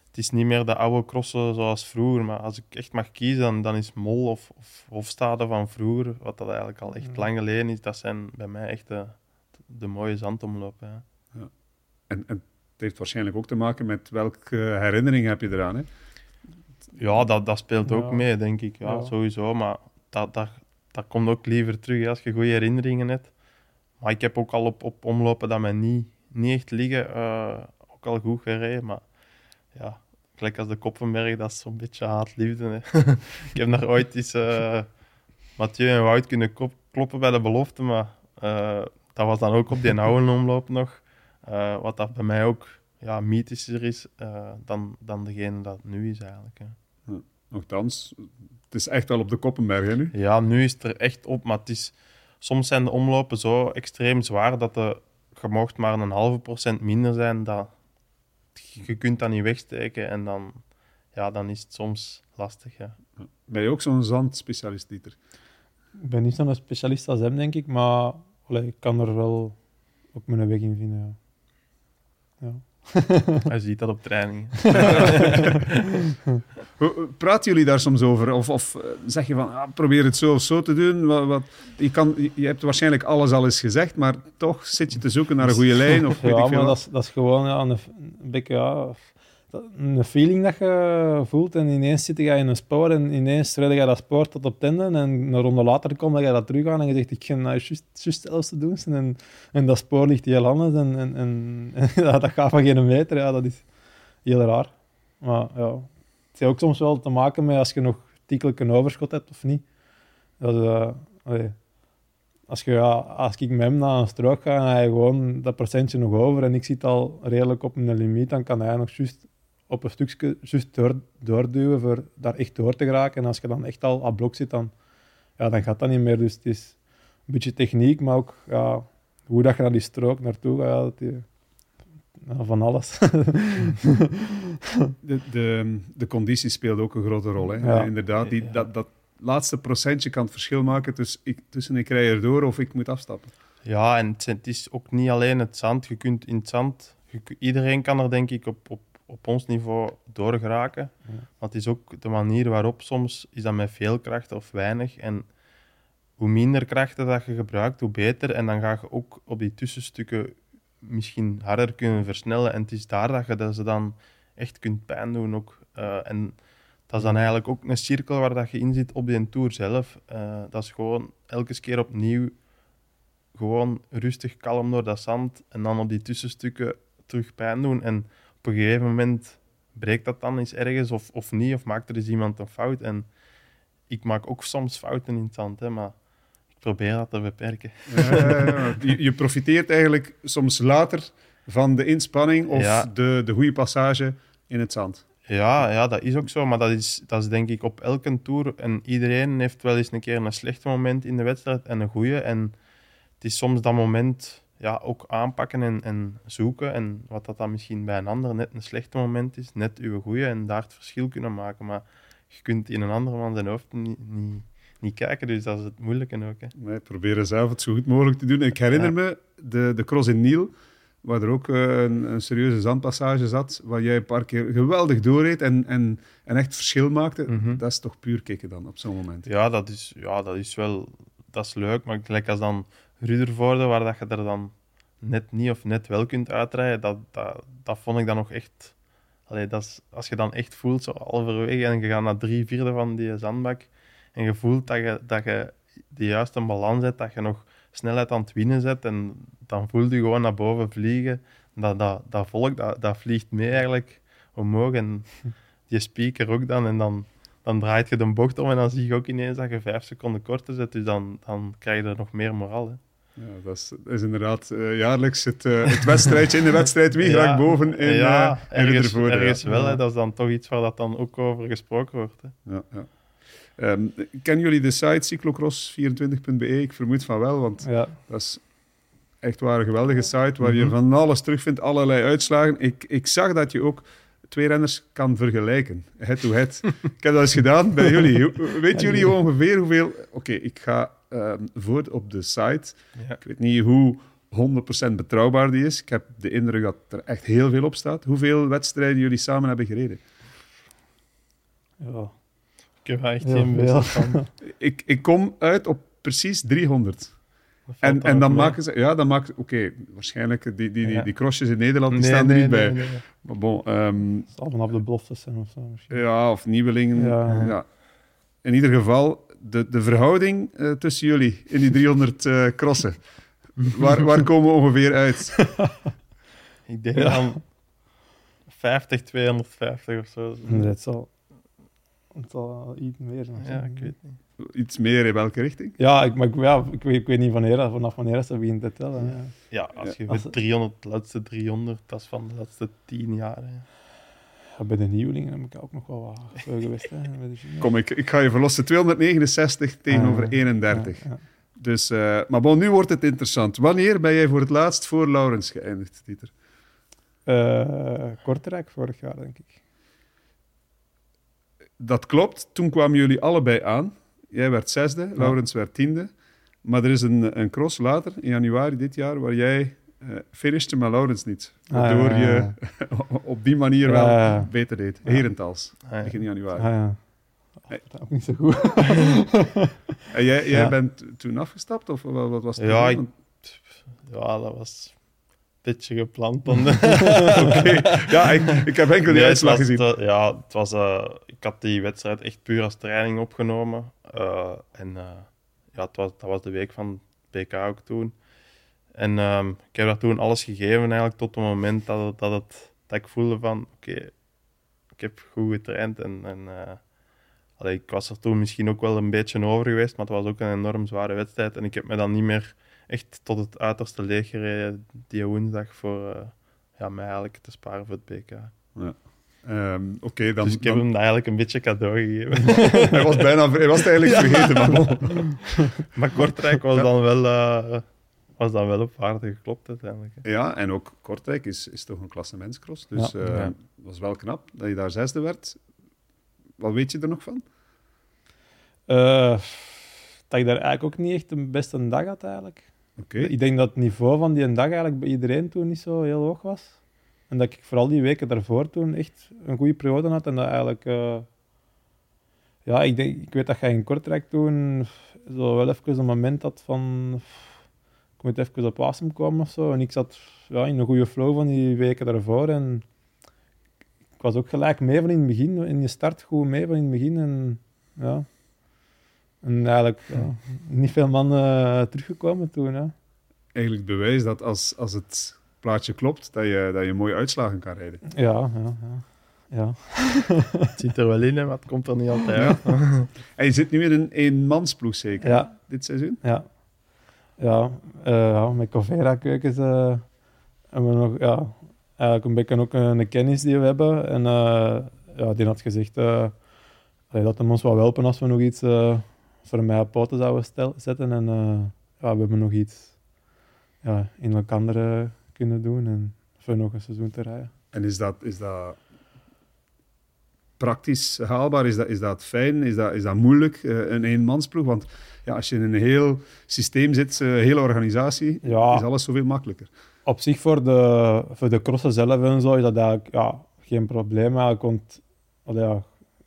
het is niet meer de oude crossen zoals vroeger. Maar als ik echt mag kiezen, dan, dan is Mol of, of Hofstade van vroeger, wat dat eigenlijk al echt Ja. lang geleden is, dat zijn bij mij echt de, de mooie zandomlopen. Ja. En, en het heeft waarschijnlijk ook te maken met welke herinnering heb je eraan. Hè? Ja, dat, dat speelt ook Ja. mee, denk ik. Ja, Ja. sowieso. Maar dat, dat, dat komt ook liever terug als je goede herinneringen hebt. Maar ik heb ook al op, op omlopen dat mij niet, niet echt liggen, eh, ook al goed gereden. Maar ja, gelijk als de Koppenberg, dat is zo'n beetje haat-liefde. hè. ik heb daar ooit eens eh Mathieu en Wout kunnen kloppen bij de belofte, maar eh, dat was dan ook op die oude omloop nog. Eh, wat dat bij mij ook ja, mythischer is eh, dan, dan degene dat het nu is eigenlijk. Hè. Nochtans, het is echt wel op de Koppenberg hè, nu. Ja, nu is het er echt op, maar het is, soms zijn de omlopen zo extreem zwaar dat de, je mocht maar een halve procent minder zijn. Dat, je kunt dat niet wegsteken en dan, ja, dan is het soms lastig. Ja. Ben je ook zo'n zandspecialist, Dieter? Ik ben niet zo'n specialist als hem, denk ik, maar allee, ik kan er wel ook mijn weg in vinden. Ja. Ja. Je ziet dat op trainingen. Hoe- Praten jullie daar soms over? Of, of eh, zeg je van, ah, probeer het zo of zo te doen? Wat, wat, je, kan, je- hebt waarschijnlijk alles al eens gezegd, maar toch zit je te zoeken naar een goede lijn. Of weet ja, ik veel maar wat. dat is, dat is gewoon ja, een, een beetje ja, dat- een feeling dat je voelt. En ineens zit je in een spoor en ineens red je dat spoor tot op het einde. En een ronde later komt dat je dat terug aan en je zegt, ik ga nou juist zelfs te doen. En, en dat spoor ligt heel anders en, en, en, dat gaat van geen meter. Ja, dat is heel raar. Maar ja, het heeft ook soms wel te maken met als je nog tikkelijk een overschot hebt of niet. Dat, eh, als, je, ja, als ik met hem naar een strook ga en hij gewoon dat procentje nog over en ik zit al redelijk op mijn limiet, dan kan hij nog juist op een stukje juist door, doorduwen voor daar echt door te geraken. En als je dan echt al aan blok zit, dan, ja, dan gaat dat niet meer. Dus het is een beetje techniek, maar ook ja, hoe dat je naar die strook naartoe gaat. ja, van alles. De, de, de conditie speelt ook een grote rol. Hè? Ja. Inderdaad, die, dat, dat laatste procentje kan het verschil maken tussen ik, tussen ik rij erdoor of ik moet afstappen. Ja, en het, is ook niet alleen het zand. Je kunt in het zand... je iedereen kan er denk ik op, op, op ons niveau door geraken. Ja. Maar het is ook de manier waarop soms is dat met veel kracht of weinig. En hoe minder krachten dat je gebruikt, hoe beter. En dan ga je ook op die tussenstukken misschien harder kunnen versnellen. En het is daar dat je dat ze dan echt kunt pijn doen ook. Eh, en dat is dan eigenlijk ook een cirkel waar dat je in zit op die tour zelf. Eh, dat is gewoon elke keer opnieuw gewoon rustig, kalm door dat zand en dan op die tussenstukken terug pijn doen. En op een gegeven moment breekt dat dan eens ergens of, of niet, of maakt er eens iemand een fout. En ik maak ook soms fouten in het zand, hè, maar ik probeer dat te beperken. Eh, je, je profiteert eigenlijk soms later van de inspanning of Ja. de, de goede passage in het zand. Ja, ja, dat is ook zo. Maar dat is, dat is denk ik op elke tour. En iedereen heeft wel eens een keer een slecht moment in de wedstrijd en een goede. En het is soms dat moment ja, ook aanpakken en, en zoeken. En wat dat dan misschien bij een ander net een slechte moment is, net uw goede. En daar het verschil kunnen maken. Maar je kunt in een ander man zijn hoofd niet, niet, niet kijken. Dus dat is het moeilijke ook. Hè. Nee, proberen zelf het zo goed mogelijk te doen. Ik herinner Ja. me de, de cross in Niel, waar er ook eh, een, een serieuze zandpassage zat, waar jij een paar keer geweldig doorreed en, en, en echt verschil maakte. Mhm. Dat is toch puur kicken dan, op zo'n moment. Ja, dat is, ja, dat is wel dat is leuk. Maar gelijk als dan Rudervoorde, waar dat je er dan net niet of net wel kunt uitrijden, dat, dat, dat vond ik dan nog echt... Allee, dat is, als je dan echt voelt, zo halverwege, en je gaat naar drie vierde van die zandbak, en je voelt dat je, dat je de juiste balans hebt, dat je nog snelheid aan het winnen zet, en dan voel je gewoon naar boven vliegen. Dat, dat, dat volk, dat, dat vliegt mee eigenlijk omhoog, en die speaker ook dan, en dan dan draait je de bocht om en dan zie je ook ineens dat je vijf seconden korter zet. Dus dan, dan krijg je er nog meer moraal. Hè. Ja, dat, is, dat is inderdaad eh, jaarlijks het, eh, het wedstrijdje in de wedstrijd. Wie Ja, boven in, ja, eh, in ergens, ja. wel. Hè. Dat is dan toch iets waar dat dan ook over gesproken wordt. Hè. Ja, ja. Ehm, kennen jullie de site cyclocross24.be? Ik vermoed van wel, want dat is echt waar een geweldige site waar je Mhm. van alles terugvindt, allerlei uitslagen. Ik, ik zag dat je ook twee renners kan vergelijken, head to head. ik heb dat eens gedaan bij jullie. Weten jullie ongeveer hoeveel... Oké, ik ga ehm, voor op de site. Ja. Ik weet niet hoe 100% betrouwbaar die is. Ik heb de indruk dat er echt heel veel op staat. Hoeveel wedstrijden jullie samen hebben gereden? ja. Ik heb echt geen beeld van. Ik, ik kom uit op precies 300. Dat valt En, en ook dan maken ze... Ja, dan maken. Oké, waarschijnlijk die, die, die, Ja. die crossjes in Nederland die Nee, staan er nee, niet bij. nee, nee. Maar bon, ehm, Het zal vanaf de beloftes zijn of zo. Misschien. ja, of nieuwelingen. Ja. Ja. In ieder geval, de, de verhouding eh, tussen jullie in die 300 eh, crossen. Waar, waar komen we ongeveer uit? Ik denk Ja. dan 50, 250 of zo. Het zal, het zal iets meer zijn. Ja, ik weet niet. Iets meer in welke richting? Ja, ik, maar ik, ja, ik, weet, ik weet niet wanneer, vanaf wanneer dat begint te tellen. Ja. Ja, als je met 300, de laatste 300, dat is van de laatste 10 jaar. Hè. Ja, bij de nieuwelingen heb ik ook nog wel wat geweest. Hè. Kom, ik, ik ga je verlossen. 269 tegenover Ah, 31. Ja, ja. Dus, eh, maar bon, nu wordt het interessant. Wanneer ben jij voor het laatst voor Laurens geëindigd, Dieter? Eh, Kortrijk vorig jaar, denk ik. Dat klopt. Toen kwamen jullie allebei aan. Jij werd zesde, Laurens werd tiende. Maar er is een, een cross later, in januari dit jaar, waar jij eh finishte, maar Laurens niet. Ah, Waardoor ja, ja, je op die manier wel ja, ja. beter deed. Herentals, Ah, ja. begin januari. Ah, ja. Nee. Dat is ook niet zo goed. En jij, jij bent toen afgestapt, of wat, wat was het? Ja, ik- Ja, dat was een beetje gepland. Dan. Ja, ik, ik heb enkel die Nee, uitslag gezien. het ja, het was, eh, ik had die wedstrijd echt puur als training opgenomen. Eh, en eh, ja, het was, dat was de week van PK ook toen. En ehm, ik heb daar toen alles gegeven eigenlijk tot het moment dat, het, dat, het, dat ik voelde van oké, ik heb goed getraind. En, en eh, allee, ik was er toen misschien ook wel een beetje over geweest, maar het was ook een enorm zware wedstrijd. En ik heb me dan niet meer echt tot het uiterste leeg gereden die woensdag voor eh, ja, mij eigenlijk te sparen voor het PK. Ehm, Oké, dan... dus ik heb dan- hem eigenlijk een beetje cadeau gegeven. hij, was bijna, hij was het eigenlijk vergeten, maar Kortrijk was dan wel, eh, was dan wel op waarde geklopt uiteindelijk. hè. Ja, en ook Kortrijk is, is toch een klassementscross. Dus Ja. eh, Ja. was wel knap dat je daar zesde werd. Wat weet je er nog van? Eh, dat ik daar eigenlijk ook niet echt de beste dag had, eigenlijk. Oké. Ik denk dat het niveau van die dag eigenlijk bij iedereen toen niet zo heel hoog was. En dat ik vooral die weken daarvoor toen echt een goede periode had. En dat eigenlijk... eh, ja, ik, denk, ik weet dat jij in Kortrijk toen zo wel even een moment had van... Ik moet even op asem komen of zo. En ik zat ja, in een goede flow van die weken daarvoor. En ik was ook gelijk mee van in het begin. In je start goed mee van in het begin. En ja... En eigenlijk ja, niet veel mannen teruggekomen toen. Hè. Eigenlijk bewijs dat als, als het plaatje klopt, dat je, dat je mooie uitslagen kan rijden. Ja, ja, ja. ja. Het zit er wel in, hè, maar het komt er niet altijd uit. En je zit nu in een eenmansploeg zeker, Ja. dit seizoen? Ja, ja, eh, ja met Covera keukens eh, hebben we nog ja, eigenlijk een beetje ook een, kennis die we hebben. En, eh, ja, die had gezegd dat hem ons wel helpen als we nog iets voor mij op poten zouden stel, zetten. En ja, we hebben nog iets ja, in elkaar kunnen doen en voor nog een seizoen te rijden. En is dat, is dat praktisch haalbaar? Is dat, is dat fijn? Is dat, is dat moeilijk, een eenmansploeg? Want ja, als je in een heel systeem zit, een hele organisatie, ja. is alles zoveel makkelijker op zich voor de, voor de crossen zelf en zo is dat eigenlijk ja, geen probleem. Eigenlijk, want ja,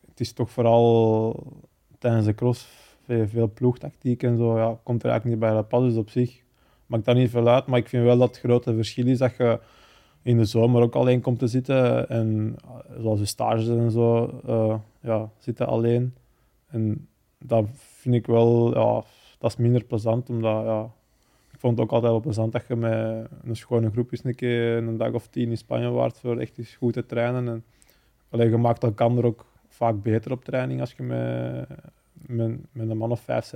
het is toch vooral tijdens de cross veel, veel ploegtactiek en zo. Ja, komt er eigenlijk niet bij dat pas. Dus op zich maakt dat niet veel uit. Maar ik vind wel dat het grote verschil is dat je in de zomer ook alleen komt te zitten. En zoals de stages en zo, uh, ja, zitten alleen. En dat vind ik wel, ja, dat is minder plezant, omdat ja, vond het ook altijd wel plezant dat je met een schone groep eens een keer een dag of tien in Spanje waart voor echt goed te trainen. En, allee, je maakt elkaar ook vaak beter op training als je met, met, met een man of vijf,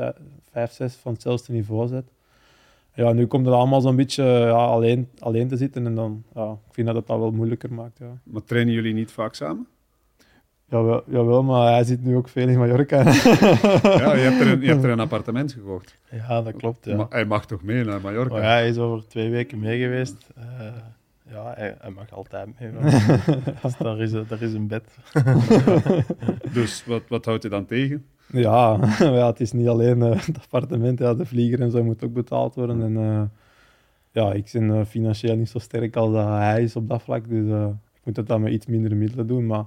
vijf, zes van hetzelfde niveau zit. Ja, nu komt het allemaal zo'n beetje ja, alleen, alleen te zitten en dan, ja, ik vind dat het dat wel moeilijker maakt. Ja. Maar trainen jullie niet vaak samen? Jawel, jawel, maar hij zit nu ook veel in Mallorca. ja, je hebt, er een, je hebt er een appartement gekocht. Ja, dat klopt. Ja. Maar hij mag toch mee naar Mallorca? Oh, ja, hij is over twee weken mee geweest. Uh, ja, hij, hij, mag altijd mee. dus daar is, daar is een bed. dus wat, wat houdt hij dan tegen? Ja, ja het is niet alleen uh, het appartement. Ja, de vlieger en zo moet ook betaald worden. En uh, ja, ik ben financieel niet zo sterk als hij is op dat vlak. Dus ik moet het dan met iets minder middelen doen. Maar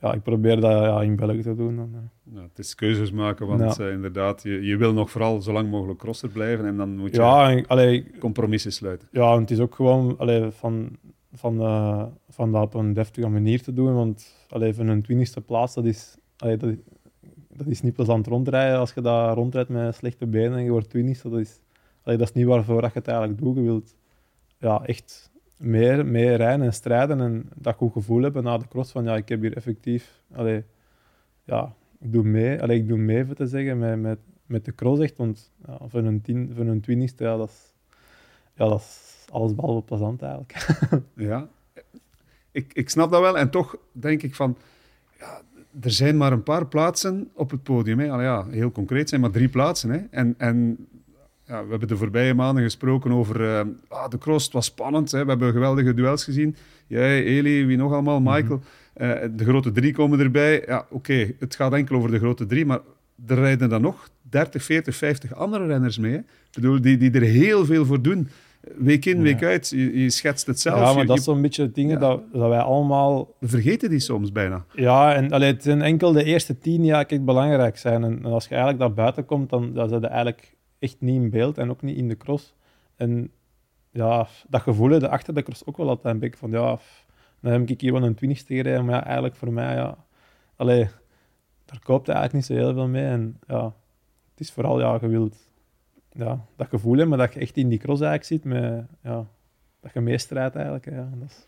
ja, ik probeer dat ja, in België te doen. Dan, ja, het is keuzes maken, want inderdaad, je, je wil nog vooral zo lang mogelijk crosser blijven en dan moet je ja, en, allee, compromissen sluiten. Ja, en het is ook gewoon allee, van, van, uh, van dat op een deftige manier te doen, want allee, van een twintigste plaats, dat is, allee, dat, dat is niet plezant rondrijden. Als je daar rondrijdt met slechte benen en je wordt twintigste, dat is, allee, dat is niet waarvoor dat je het eigenlijk doet. Je wilt ja, echt meer, meer rijden en strijden en dat goed gevoel hebben na de cross van ja, ik heb hier effectief, allee, ja, ik doe mee, allee, ik doe mee voor te zeggen met, met, met de cross echt, want ja, voor een tien, voor een dat is, ja, dat is alles behalve plezant eigenlijk. ja, ik, ik snap dat wel en toch denk ik van, ja, er zijn maar een paar plaatsen op het podium. Hè. Allee, ja, heel concreet zijn maar drie plaatsen. Hè. En, en ja, we hebben de voorbije maanden gesproken over uh, ah, de cross. Het was spannend. Hè. We hebben geweldige duels gezien. Jij, Eli, wie nog allemaal, Michael. Uh, de grote drie komen erbij. Ja, oké, het gaat enkel over de grote drie, maar er rijden dan nog 30, 40, 50 andere renners mee. Hè. Ik bedoel, die, die er heel veel voor doen. Week in, week uit. Je, je, schetst het zelf. Ja, maar dat zijn een beetje dingen dat, dat wij allemaal... We vergeten die soms bijna. Ja, en allee, het zijn enkel de eerste tien jaar echt belangrijk zijn. En, en als je eigenlijk daar buiten komt, dan, dan zijn eigenlijk echt niet in beeld en ook niet in de cross. En ja, dat gevoel de achter de cross ook wel altijd een beetje van ja, dan heb ik hier wel een twintigste gereden, maar ja, eigenlijk voor mij, ja, allee, daar koopt eigenlijk niet zo heel veel mee. En ja, het is vooral, ja, je wilt ja, dat gevoel hebben, maar dat je echt in die cross eigenlijk zit, met, ja, dat je meestrijdt eigenlijk. Ja, dat is...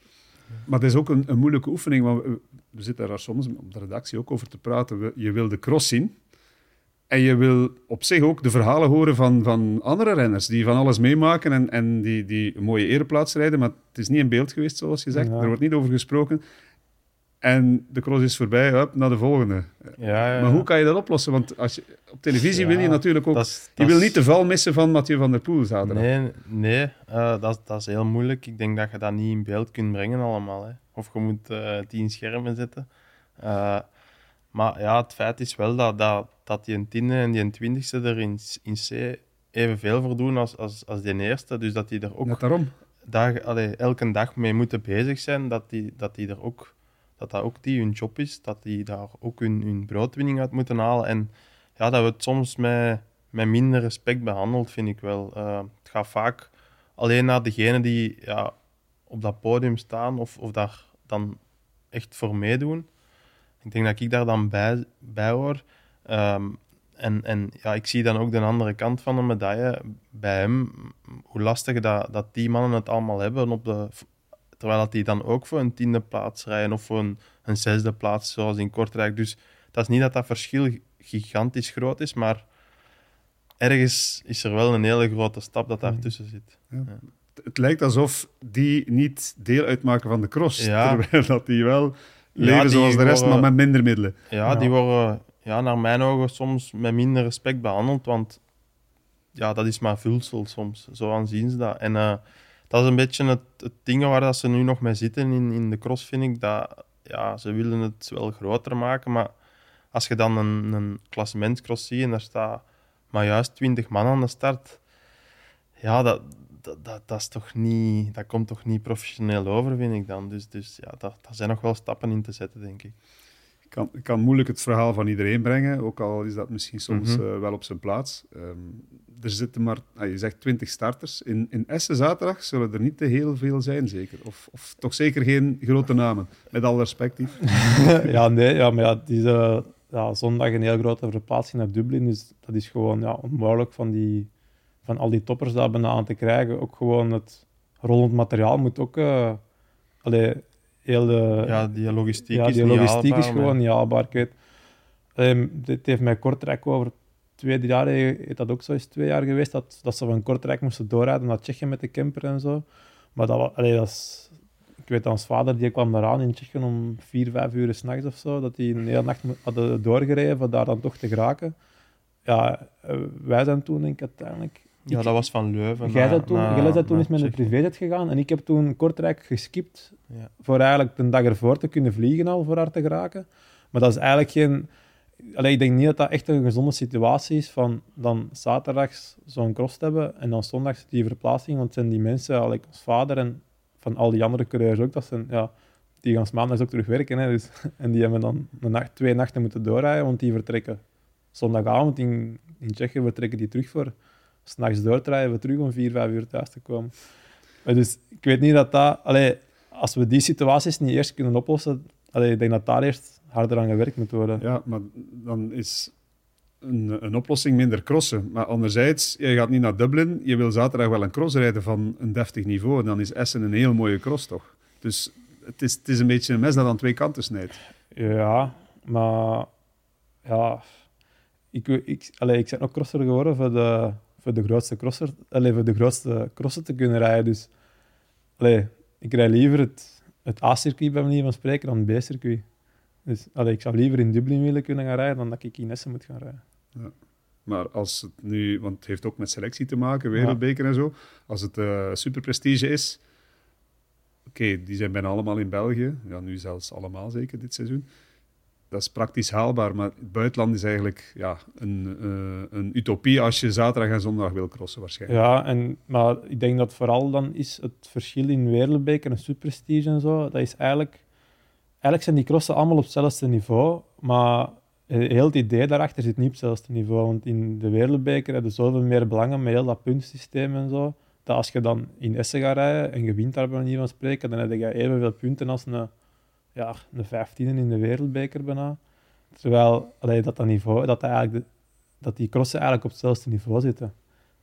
Maar het is ook een, een moeilijke oefening, want we, we, zitten daar soms op de redactie ook over te praten. je wil de cross zien, en je wil op zich ook de verhalen horen van, van andere renners die van alles meemaken en, en die, die een mooie ereplaats rijden. Maar het is niet in beeld geweest, zoals je zegt. Er wordt niet over gesproken. En de cross is voorbij, hup, naar de volgende. Ja, ja. Maar hoe kan je dat oplossen? Want als je, op televisie wil je natuurlijk ook... je wil niet de val missen van Mathieu van der Poel zaterdag. Nee, nee uh, dat, dat is heel moeilijk. Ik denk dat je dat niet in beeld kunt brengen allemaal. Hè. Of je moet uh, tien schermen zetten. Uh, maar ja, het feit is wel dat, dat, dat die tiende en die twintigste er in, in C evenveel voor doen als, als, als die eerste. Dus dat die er ook Net daarom. Dag, allee, elke dag mee moeten bezig zijn. Dat die, dat die er ook, dat dat ook die hun job is. Dat die daar ook hun, hun broodwinning uit moeten halen. En ja, dat we het soms met, met minder respect behandeld, vind ik wel. Uh, het gaat vaak alleen naar degenen die ja, op dat podium staan of, of daar dan echt voor meedoen. Ik denk dat ik daar dan bij, bij hoor. Ehm, en, en ja, ik zie dan ook de andere kant van de medaille bij hem. Hoe lastig dat, dat die mannen het allemaal hebben. Op de, terwijl dat die dan ook voor een tiende plaats rijden of voor een, een zesde plaats, zoals in Kortrijk. Dus dat is niet dat dat verschil gigantisch groot is, maar ergens is er wel een hele grote stap dat daartussen zit. Ja. Het lijkt alsof die niet deel uitmaken van de cross, terwijl dat die wel leven die zoals de rest, worden- maar met minder middelen. Ja, die worden ja, naar mijn ogen soms met minder respect behandeld, want ja, dat is maar vulsel soms. Zo aanzien ze dat. En eh, dat is een beetje het, het ding waar dat ze nu nog mee zitten in, in de cross, vind ik. Dat, ja, ze willen het wel groter maken, maar als je dan een, een klassementscross ziet en daar staat maar juist 20 man aan de start, ja, dat, dat, dat, is toch niet, dat komt toch niet professioneel over, vind ik dan. Dus, dus ja, daar zijn nog wel stappen in te zetten, denk ik. Kan, kan moeilijk het verhaal van iedereen brengen, ook al is dat misschien soms Mhm. eh, wel op zijn plaats. Ehm, er zitten maar, ah, je zegt 20 starters. In, in Essen zaterdag zullen er niet te heel veel zijn, zeker. Of, of toch zeker geen grote namen, met alle respect. Ja, nee, ja, maar ja, is eh, ja, zondag een heel grote verplaatsing naar Dublin. Dus dat is gewoon ja, onmogelijk van, die, van al die toppers daar bijna aan te krijgen. Ook gewoon het rollend materiaal moet ook... allee, heel de, Ja, die logistiek ja, is niet is gewoon maar- niet haalbaar. Ik weet, ehm, dit heeft mij Kortrijk over twee drie jaar, heeft dat ook zo eens twee jaar geweest, dat, dat ze van Kortrijk moesten doorrijden naar Tsjechië met de camper en zo. Maar dat, allee, dat is, ik weet dat ons vader, die kwam eraan in Tsjechië om vier, vijf uur s'nachts of zo, dat die een hele nacht hadden doorgereden voor daar dan toch te geraken. Ja, eh, wij zijn toen denk ik uiteindelijk... Ja, dat was van Leuven. Jij bent toen, jij bent toen eens met een privéjet gegaan en ik heb toen Kortrijk geskipt Ja. voor eigenlijk de dag ervoor te kunnen vliegen al, voor haar te geraken. Maar dat is eigenlijk geen... Allee, ik denk niet dat dat echt een gezonde situatie is van dan zaterdags zo'n cross te hebben en dan zondags die verplaatsing, want zijn die mensen, allee, als vader en van al die andere coureurs ook, dat zijn, ja, die gaan maandags ook terug werken. Hè, dus, en die hebben dan een nacht, twee nachten moeten doorrijden, want die vertrekken zondagavond in, in Tsjechië, vertrekken die terug voor s'nachts we terug om vier, vijf uur thuis te komen. Maar dus ik weet niet dat dat... Allee, als we die situaties niet eerst kunnen oplossen, allee, ik denk dat daar eerst harder aan gewerkt moet worden. Ja, maar dan is een, een oplossing minder crossen. Maar anderzijds, je gaat niet naar Dublin, je wil zaterdag wel een cross rijden van een deftig niveau. En dan is Essen een heel mooie cross, toch? Dus het is, het is een beetje een mes dat aan twee kanten snijdt. Ja, maar ja, ik, ik, allee, ik ben ook crosser geworden voor de, voor de grootste crosser, allee, voor de grootste crossen te kunnen rijden. Dus allee, ik rijd liever het, het A-circuit bij manier van spreken dan het B-circuit. Dus allee, ik zou liever in Dublin willen kunnen gaan rijden dan dat ik in Essen moet gaan rijden. Maar als het nu, want het heeft ook met selectie te maken, wereldbeker en zo. Als het eh superprestige is, oké, die zijn bijna allemaal in België. Ja, nu zelfs allemaal zeker dit seizoen. Dat is praktisch haalbaar, maar het buitenland is eigenlijk ja, een, eh, een utopie als je zaterdag en zondag wil crossen waarschijnlijk. Ja, en, maar ik denk dat vooral dan is het verschil in wereldbeker en superprestige en zo, dat is eigenlijk... Eigenlijk zijn die crossen allemaal op hetzelfde niveau, maar heel het idee daarachter zit niet op hetzelfde niveau. Want in de wereldbeker heb je zoveel meer belangen met heel dat puntensysteem en zo, dat als je dan in Essen gaat rijden en je wint daar van spreken, dan heb je evenveel punten als een, ja, een 15 in de wereldbeker bijna. Terwijl allee, dat, dat, niveau, dat, eigenlijk de- dat die crossen eigenlijk op hetzelfde niveau zitten.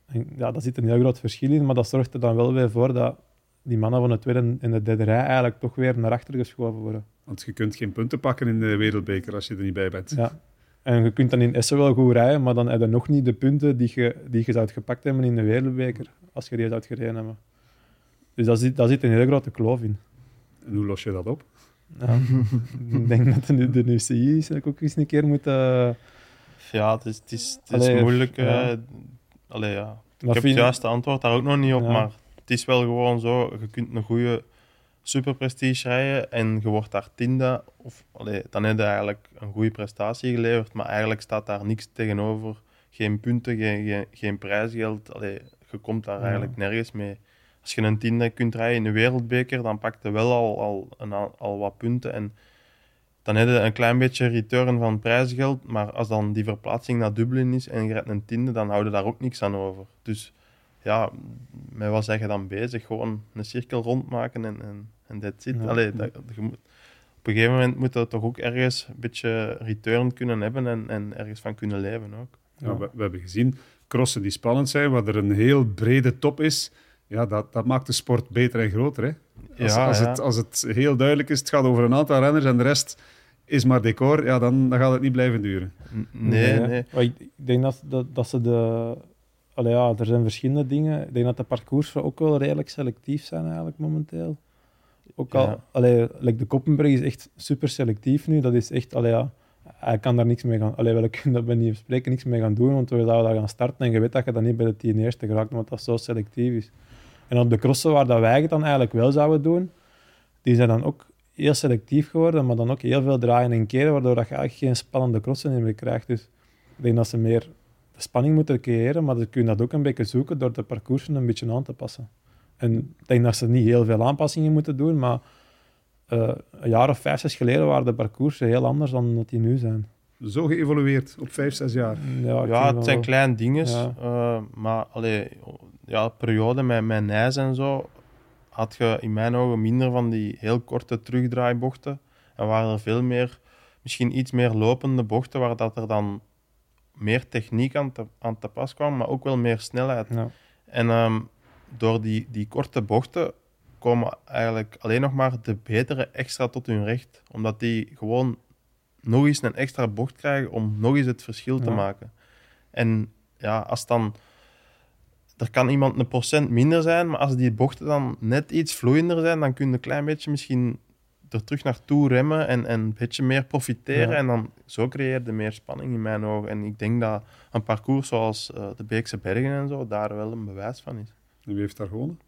En ja, daar zit een heel groot verschil in, maar dat zorgt er dan wel weer voor dat die mannen van de tweede en de derde rij eigenlijk toch weer naar achter geschoven worden. Want je kunt geen punten pakken in de wereldbeker als je er niet bij bent. Ja. En je kunt dan in Essen wel goed rijden, maar dan heb je nog niet de punten die je, die je zou gepakt hebben in de wereldbeker, als je die zou gereden hebben. Dus daar zit, daar zit een hele grote kloof in. En hoe los je dat op? Ja. ik denk dat de, de UCI is ook eens een keer moet... eh, Ja, het is, het is, het is Allee, moeilijk. ja. eh, allee, ja. Ik heb het juiste antwoord daar ook nog niet op, Ja. maar het is wel gewoon zo. Je kunt een goede superprestige rijden en je wordt daar tiende. Of, allee, dan heb je eigenlijk een goede prestatie geleverd, maar eigenlijk staat daar niks tegenover. Geen punten, geen, geen, geen prijsgeld. Allee, je komt daar Ja. eigenlijk nergens mee. Als je een tiende kunt rijden in de wereldbeker, dan pakt je wel al, al, een, al wat punten. En dan heb je een klein beetje return van prijsgeld. Maar als dan die verplaatsing naar Dublin is en je rijdt een tiende, dan hou je daar ook niks aan over. Dus ja, met wat zeg je dan bezig? Gewoon een cirkel rondmaken en, en, en that's it. Ja. Allee, dat, je moet, op een gegeven moment moet je toch ook ergens een beetje return kunnen hebben en, en ergens van kunnen leven ook. Ja, we, we hebben gezien crossen die spannend zijn, waar er een heel brede top is. Ja, dat, dat maakt de sport beter en groter. Hè? Als, Ja, als, ja. Het, als het heel duidelijk is, het gaat over een aantal renners en de rest is maar decor, ja, dan, dan gaat het niet blijven duren. Nee, nee. Maar ik, ik denk dat, dat, dat ze de... Allee, ja, er zijn verschillende dingen. Ik denk dat de parcours ook wel redelijk selectief zijn eigenlijk momenteel. ook al, Ja. allee, like de Koppenberg is echt super selectief nu. Dat is echt, allee, ja, hij kan daar niks mee gaan, allee, we kunnen daar niet spreken, niks mee gaan doen, want we zouden daar gaan starten en je weet dat je dan niet bij de tien eerste geraakt, omdat dat zo selectief is. En op de crossen waar dat wij het dan eigenlijk wel zouden doen, die zijn dan ook heel selectief geworden, maar dan ook heel veel draaien en keren, waardoor dat je eigenlijk geen spannende crossen meer krijgt. Dus ik denk dat ze meer de spanning moeten creëren, maar ze kunnen dat ook een beetje zoeken door de parcoursen een beetje aan te passen. En ik denk dat ze niet heel veel aanpassingen moeten doen, maar eh, een jaar of vijf, zes geleden waren de parcoursen heel anders dan dat die nu zijn. Zo geëvolueerd op vijf, zes jaar. Ja, het zijn wel. kleine dingen. Ja. eh, maar allee, ja, periode met, met Nijs en zo had je in mijn ogen minder van die heel korte terugdraaibochten. En waren er veel meer, misschien iets meer lopende bochten, waar dat er dan meer techniek aan te, aan te pas kwam, maar ook wel meer snelheid. Ja. En ehm, door die, die korte bochten komen eigenlijk alleen nog maar de betere extra tot hun recht. Omdat die gewoon nog eens een extra bocht krijgen om nog eens het verschil te maken. En ja, als dan... Er kan iemand een procent minder zijn, maar als die bochten dan net iets vloeiender zijn, dan kun je een klein beetje misschien er terug naartoe remmen en, en een beetje meer profiteren. Ja. En dan zo creëer je meer spanning in mijn ogen. En ik denk dat een parcours zoals eh, de Beekse Bergen en zo daar wel een bewijs van is. En wie heeft daar gewonnen?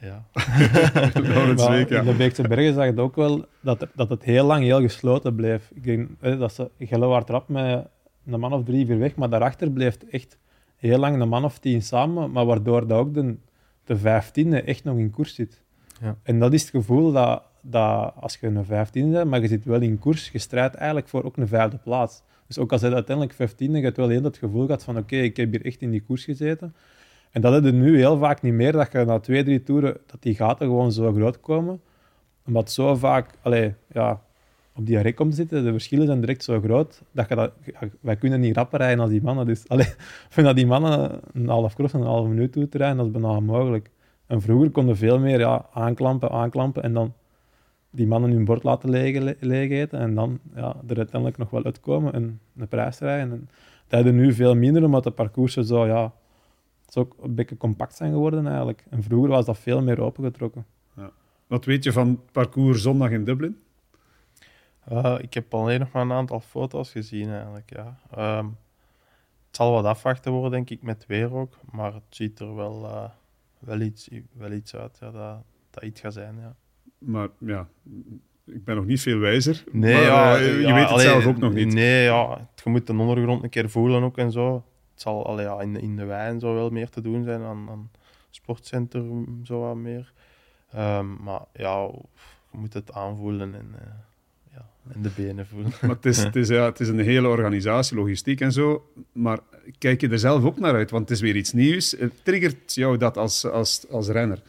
Ja. Laurens Maar Week, ja. In de Beekse Bergen zag je het ook wel dat, er- dat het heel lang heel gesloten bleef. Ik denk eh, dat ze Gellewaard trap met een man of drie, vier weg, maar daarachter bleef het echt heel lang een man of tien samen, maar waardoor dat ook de, de vijftiende echt nog in koers zit. Ja. En dat is het gevoel dat, dat als je een vijftiende bent, maar je zit wel in koers, je strijdt eigenlijk voor ook een vijfde plaats. Dus ook als je uiteindelijk vijftiende, je hebt wel heel dat gevoel gehad van oké, ik heb hier echt in die koers gezeten. En dat heb je nu heel vaak niet meer, dat je na twee, drie toeren, dat die gaten gewoon zo groot komen. Omdat zo vaak, allee, ja, op die rek komt zitten, de verschillen zijn direct zo groot, dat je dat, ja, wij kunnen niet rapper rijden als die mannen. Dus allee, ik vind dat die mannen een half cross en een halve minuut toe te rijden, dat is bijna onmogelijk. En vroeger konden veel meer ja, aanklampen, aanklampen en dan die mannen hun bord laten leeg, le- leeg eten en dan ja, er uiteindelijk nog wel uitkomen en een prijs rijden. En dat is nu veel minder, omdat de parcoursen zo, ja, zo een beetje compact zijn geworden eigenlijk. En vroeger was dat veel meer opengetrokken. Wat weet je van parcours zondag in Dublin? Eh, ik heb alleen nog maar een aantal foto's gezien eigenlijk, ja. Ehm, het zal wat afwachten worden, denk ik, met weer ook. Maar het ziet er wel, eh, wel, iets, wel iets uit, ja, dat, dat iets gaat zijn, ja. Maar ja, ik ben nog niet veel wijzer. Nee, maar, ja, eh, je ja, weet het allee, zelf ook nog niet. Nee, ja, je moet de ondergrond een keer voelen ook en zo. Het zal allee, ja, in, de- in de wei en zo wel meer te doen zijn aan, aan sportcentrum, zo wat meer. Ehm, maar ja, je moet het aanvoelen en, ja, en de benen voelen. Maar het is, het, is, ja, het is een hele organisatie, logistiek en zo. Maar kijk je er zelf ook naar uit? Want het is weer iets nieuws. Triggert jou dat als, als, als renner?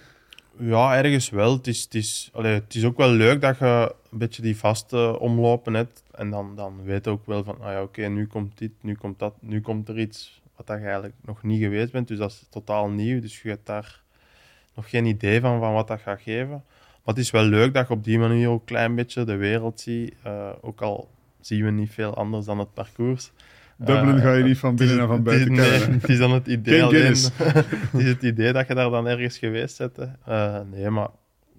Ja, ergens wel. Het is, het, is, allee, het is ook wel leuk dat je een beetje die vaste omlopen hebt. En dan, dan weet je ook wel van, ah ja, oké, nu komt dit, nu komt dat, nu komt er iets wat dat je eigenlijk nog niet geweest bent. Dus dat is totaal nieuw. Dus je hebt daar nog geen idee van, van wat dat gaat geven. Maar het is wel leuk dat je op die manier ook een klein beetje de wereld ziet. Eh, ook al zien we niet veel anders dan het parcours. Dublin Eh, ga je niet van binnen en van buiten nee, kennen. het is dan het idee alleen. Het is het idee dat je daar dan ergens geweest bent. Eh, nee, maar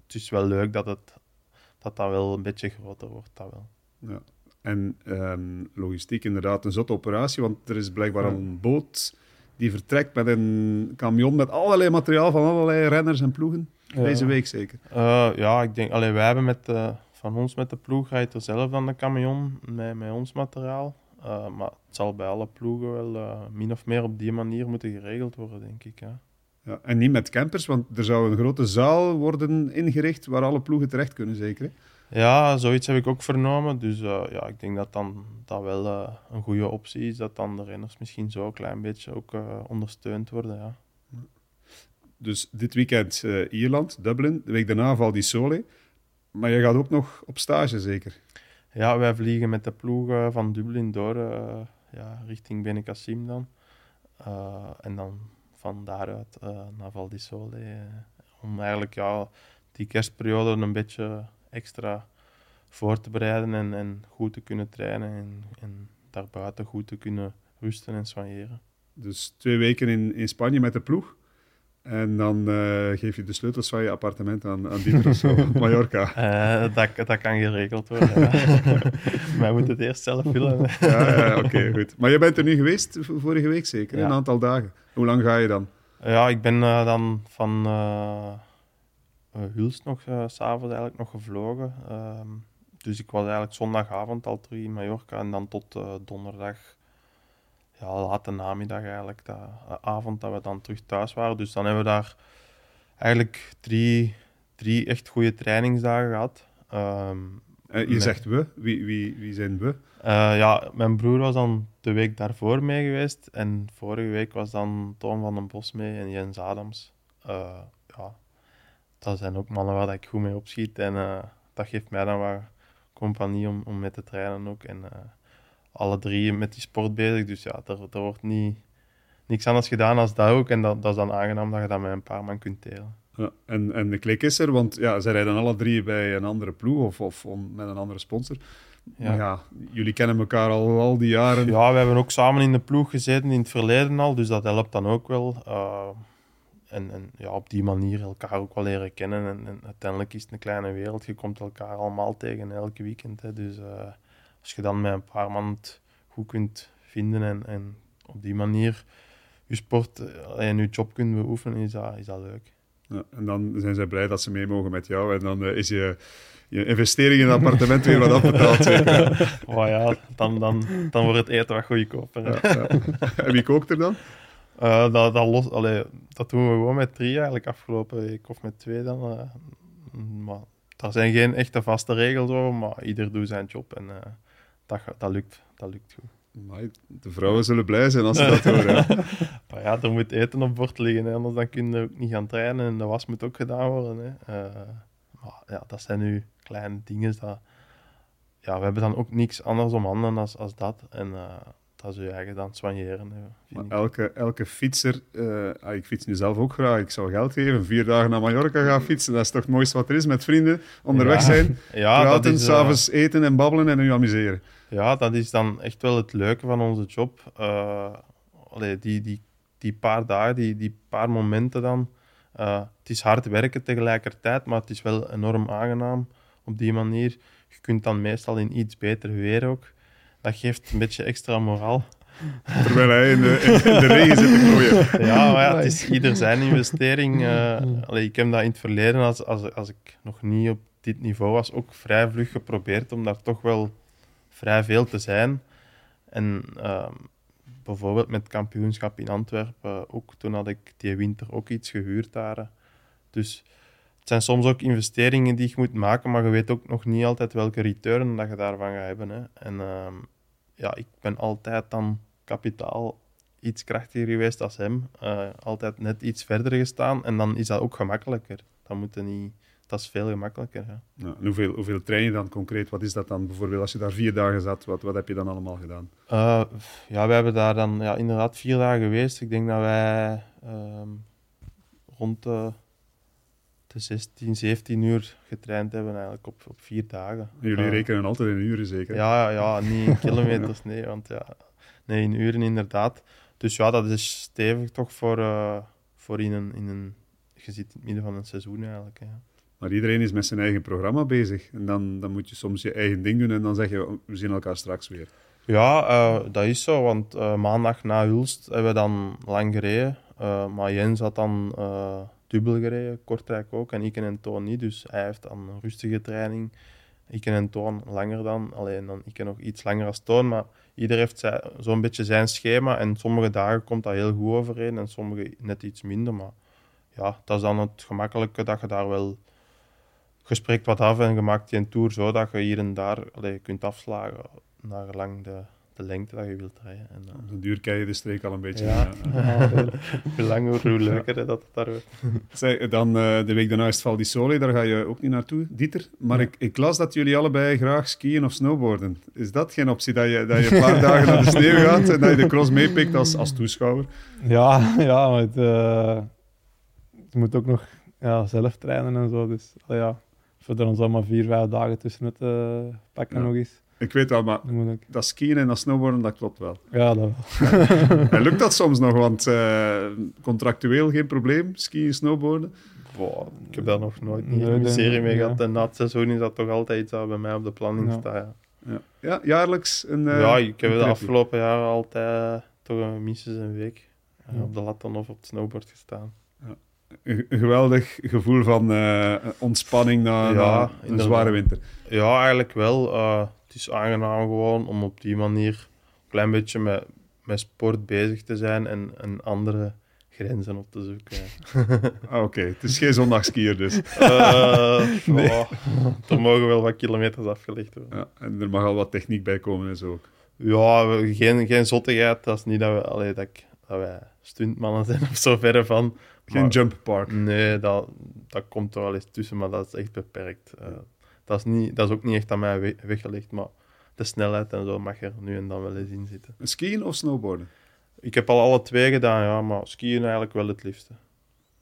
het is wel leuk dat het dat, dat wel een beetje groter wordt. Dat wel. Ja. En ehm, logistiek inderdaad een zotte operatie, want er is blijkbaar een boot die vertrekt met een camion met allerlei materiaal van allerlei renners en ploegen. Deze week zeker. Eh, ja, ik denk, allee, wij hebben met de, van ons met de ploeg rijdt er zelf dan de camion met, met ons materiaal. Eh, maar het zal bij alle ploegen wel eh, min of meer op die manier moeten geregeld worden, denk ik. Ja. Ja, en niet met campers, want er zou een grote zaal worden ingericht waar alle ploegen terecht kunnen, zeker. Hè? Ja, zoiets heb ik ook vernomen. Dus eh, ja, ik denk dat dan dat wel eh, een goede optie is. Dat dan de renners misschien zo een klein beetje ook eh, ondersteund worden. Ja. Dus dit weekend eh, Ierland, Dublin. De week daarna valt die Sole. Maar je gaat ook nog op stage, zeker? ja, wij vliegen met de ploeg eh, van Dublin door eh, ja, richting Benicassim dan. En dan van daaruit naar Val di Sole. om eigenlijk ja, die kerstperiode een beetje extra voor te bereiden en, en goed te kunnen trainen. En, en daarbuiten goed te kunnen rusten en soigneren. Dus twee weken in, in Spanje met de ploeg. En dan uh, geef je de sleutels van je appartement aan, aan Dieter of zo, Mallorca. Uh, dat, dat kan geregeld worden. maar moet het eerst zelf willen. ja, ja oké, goed. Maar je bent er nu geweest vorige week zeker, een aantal dagen. Hoe lang ga je dan? Ja, ik ben uh, dan van Hulst nog s'avonds eigenlijk nog gevlogen. Ehm, dus ik was eigenlijk zondagavond al terug in Mallorca en dan tot donderdag ja, late namiddag eigenlijk, de avond dat we dan terug thuis waren. Dus dan hebben we daar eigenlijk drie, drie echt goede trainingsdagen gehad. Um, je zegt we, wie, wie, wie zijn we? Uh, ja, mijn broer was dan de week daarvoor mee geweest en vorige week was dan Toon van den Bos mee en Jens Adams. Uh, ja, dat zijn ook mannen waar ik goed mee opschiet en dat geeft mij dan wat compagnie om, om mee te trainen ook. En, alle drie met die sport bezig. Dus ja, er, er wordt niet, niks anders gedaan als dat ook. En dat, dat is dan aangenaam dat je dat met een paar man kunt delen. Ja, en, en de klik is er, want ja, zij rijden alle drie bij een andere ploeg of, of om, met een andere sponsor. Ja. Maar ja, jullie kennen elkaar al, al die jaren. Ja, we hebben ook samen in de ploeg gezeten in het verleden al, dus dat helpt dan ook wel. Uh, en, en ja, op die manier elkaar ook wel leren kennen. En, en, uiteindelijk is het een kleine wereld. Je komt elkaar allemaal tegen elke weekend. Hè. Dus uh, als je dan met een paar man het goed kunt vinden en, en op die manier je sport eh, en je job kunt beoefenen, is dat, is dat leuk. Ja, en dan zijn zij blij dat ze mee mogen met jou en dan uh, is je, je investering in het appartement weer wat afbetaald. Oh ja, dan, dan, dan wordt het eten wat goedkoper. Ja, ja. En wie kookt er dan? Uh, dat, dat, los, allee, dat doen we gewoon met drie eigenlijk afgelopen week of met twee dan. Uh, maar daar zijn geen echte vaste regels over, maar ieder doet zijn job en dat, dat, lukt, dat lukt goed. Maar de vrouwen zullen blij zijn als ze dat horen. maar ja, er moet eten op bord liggen, hè, anders dan kun je ook niet gaan trainen en de was moet ook gedaan worden. Hè. Uh, maar ja, dat zijn nu kleine dingen. Dat, ja, we hebben dan ook niks anders om handen als, als dat. En uh, dat is je eigen dan soigneren. elke, elke fietser, uh, ik fiets nu zelf ook graag, ik zou geld geven, vier dagen naar Mallorca gaan fietsen, dat is toch het mooiste wat er is, met vrienden onderweg zijn, ja, praten, s'avonds uh, eten en babbelen en u amuseren. Ja, dat is dan echt wel het leuke van onze job. Uh, allee, die, die, die paar dagen, die, die paar momenten dan. Uh, het is hard werken tegelijkertijd, maar het is wel enorm aangenaam op die manier. Je kunt dan meestal in iets beter weer ook. Dat geeft een beetje extra moraal. Terwijl hij in de, in de regen zit te groeien. Ja, maar ja, het is ieder zijn investering. Uh, allee, ik heb dat in het verleden, als, als, als ik nog niet op dit niveau was, ook vrij vlug geprobeerd om daar toch wel vrij veel te zijn. En uh, bijvoorbeeld met kampioenschap in Antwerpen, ook toen had ik die winter ook iets gehuurd daar. Dus het zijn soms ook investeringen die je moet maken, maar je weet ook nog niet altijd welke return dat je daarvan gaat hebben. Hè. En uh, ja, ik ben altijd dan kapitaal iets krachtiger geweest als hem. Uh, altijd net iets verder gestaan en dan is dat ook gemakkelijker. Dan moet je niet dat is veel gemakkelijker. Ja. Ja, en hoeveel, hoeveel train je dan concreet? Wat is dat dan bijvoorbeeld als je daar vier dagen zat? Wat, wat heb je dan allemaal gedaan? Uh, ja, we hebben daar dan ja, inderdaad vier dagen geweest. Ik denk dat wij uh, rond de, de 16, 17 uur getraind hebben eigenlijk op, op vier dagen. En jullie uh, rekenen altijd in uren zeker? Ja, ja niet in kilometers, nee. Want ja, nee, in uren inderdaad. Dus ja, dat is stevig toch voor, eh, voor in een, in een... Je zit in het midden van een seizoen eigenlijk. Ja. Maar iedereen is met zijn eigen programma bezig. En dan, dan moet je soms je eigen ding doen en dan zeg je, we zien elkaar straks weer. Ja, uh, dat is zo. Want uh, maandag na Hulst hebben we dan lang gereden. Uh, maar Jens had dan dubbel gereden, Kortrijk ook. En ik en Toon niet. Dus hij heeft dan een rustige training. Ik en Toon langer dan. Alleen dan ik nog iets langer als Toon. Maar ieder heeft zo'n beetje zijn schema. En sommige dagen komt dat heel goed overeen. En sommige net iets minder. Maar ja, dat is dan het gemakkelijke dat je daar wel je spreekt wat af en je maakt je een tour zo dat je hier en daar allee, kunt afslagen naar lang de, de lengte dat je wilt rijden. En, uh... Op de duur ken je de streek al een beetje. Ja, hoe langer, hoe leuker dat het daar wordt. Zeg, dan uh, de week daarna is het Val di Sole, daar ga je ook niet naartoe, Dieter. Maar ik, ik las dat jullie allebei graag skiën of snowboarden. Is dat geen optie, dat je, dat je een paar dagen naar de sneeuw gaat en dat je de cross meepikt als, als toeschouwer? Ja, ja maar het, uh, je moet ook nog ja, zelf trainen en zo. Dus ja, verder ons allemaal vier, vijf dagen tussen het uh, pakken nog eens. Ik weet wel, maar Dat skiën en dat snowboarden, dat klopt wel. Ja, dat En lukt dat soms nog? Want eh, contractueel geen probleem, skiën, snowboarden. Boah, ik heb daar nog nooit een serie mee ja. gehad. En na het seizoen is dat toch altijd iets dat bij mij op de planning Ja. staat. Ja. Ja, ja jaarlijks een. eh, ja, ik heb de afgelopen jaren altijd toch een, minstens een week eh, Ja. op de lat dan of op het snowboard gestaan. Een, geweldig gevoel van eh, ontspanning na, Ja, na een zware winter. Ja, eigenlijk wel. Eh, het is aangenaam gewoon om op die manier een klein beetje met, met sport bezig te zijn en, en andere grenzen op te zoeken. Ah, Oké, het is geen zondagskier dus. Eh, ja, er mogen wel wat kilometers afgelegd worden. Ja, en er mag al wat techniek bij komen en zo ook. Ja, geen, geen zottigheid. Dat is niet dat, we, allee, dat, ik, dat wij stuntmannen zijn of zo verre van. Geen Maar- jump park. Nee, dat, dat komt er wel eens tussen, maar dat is echt beperkt. Eh, dat, is niet, dat is ook niet echt aan mij we- weggelegd, maar de snelheid en zo mag er nu en dan wel eens in zitten. Skiën of snowboarden? Ik heb al alle twee gedaan, ja, maar skiën eigenlijk wel het liefste.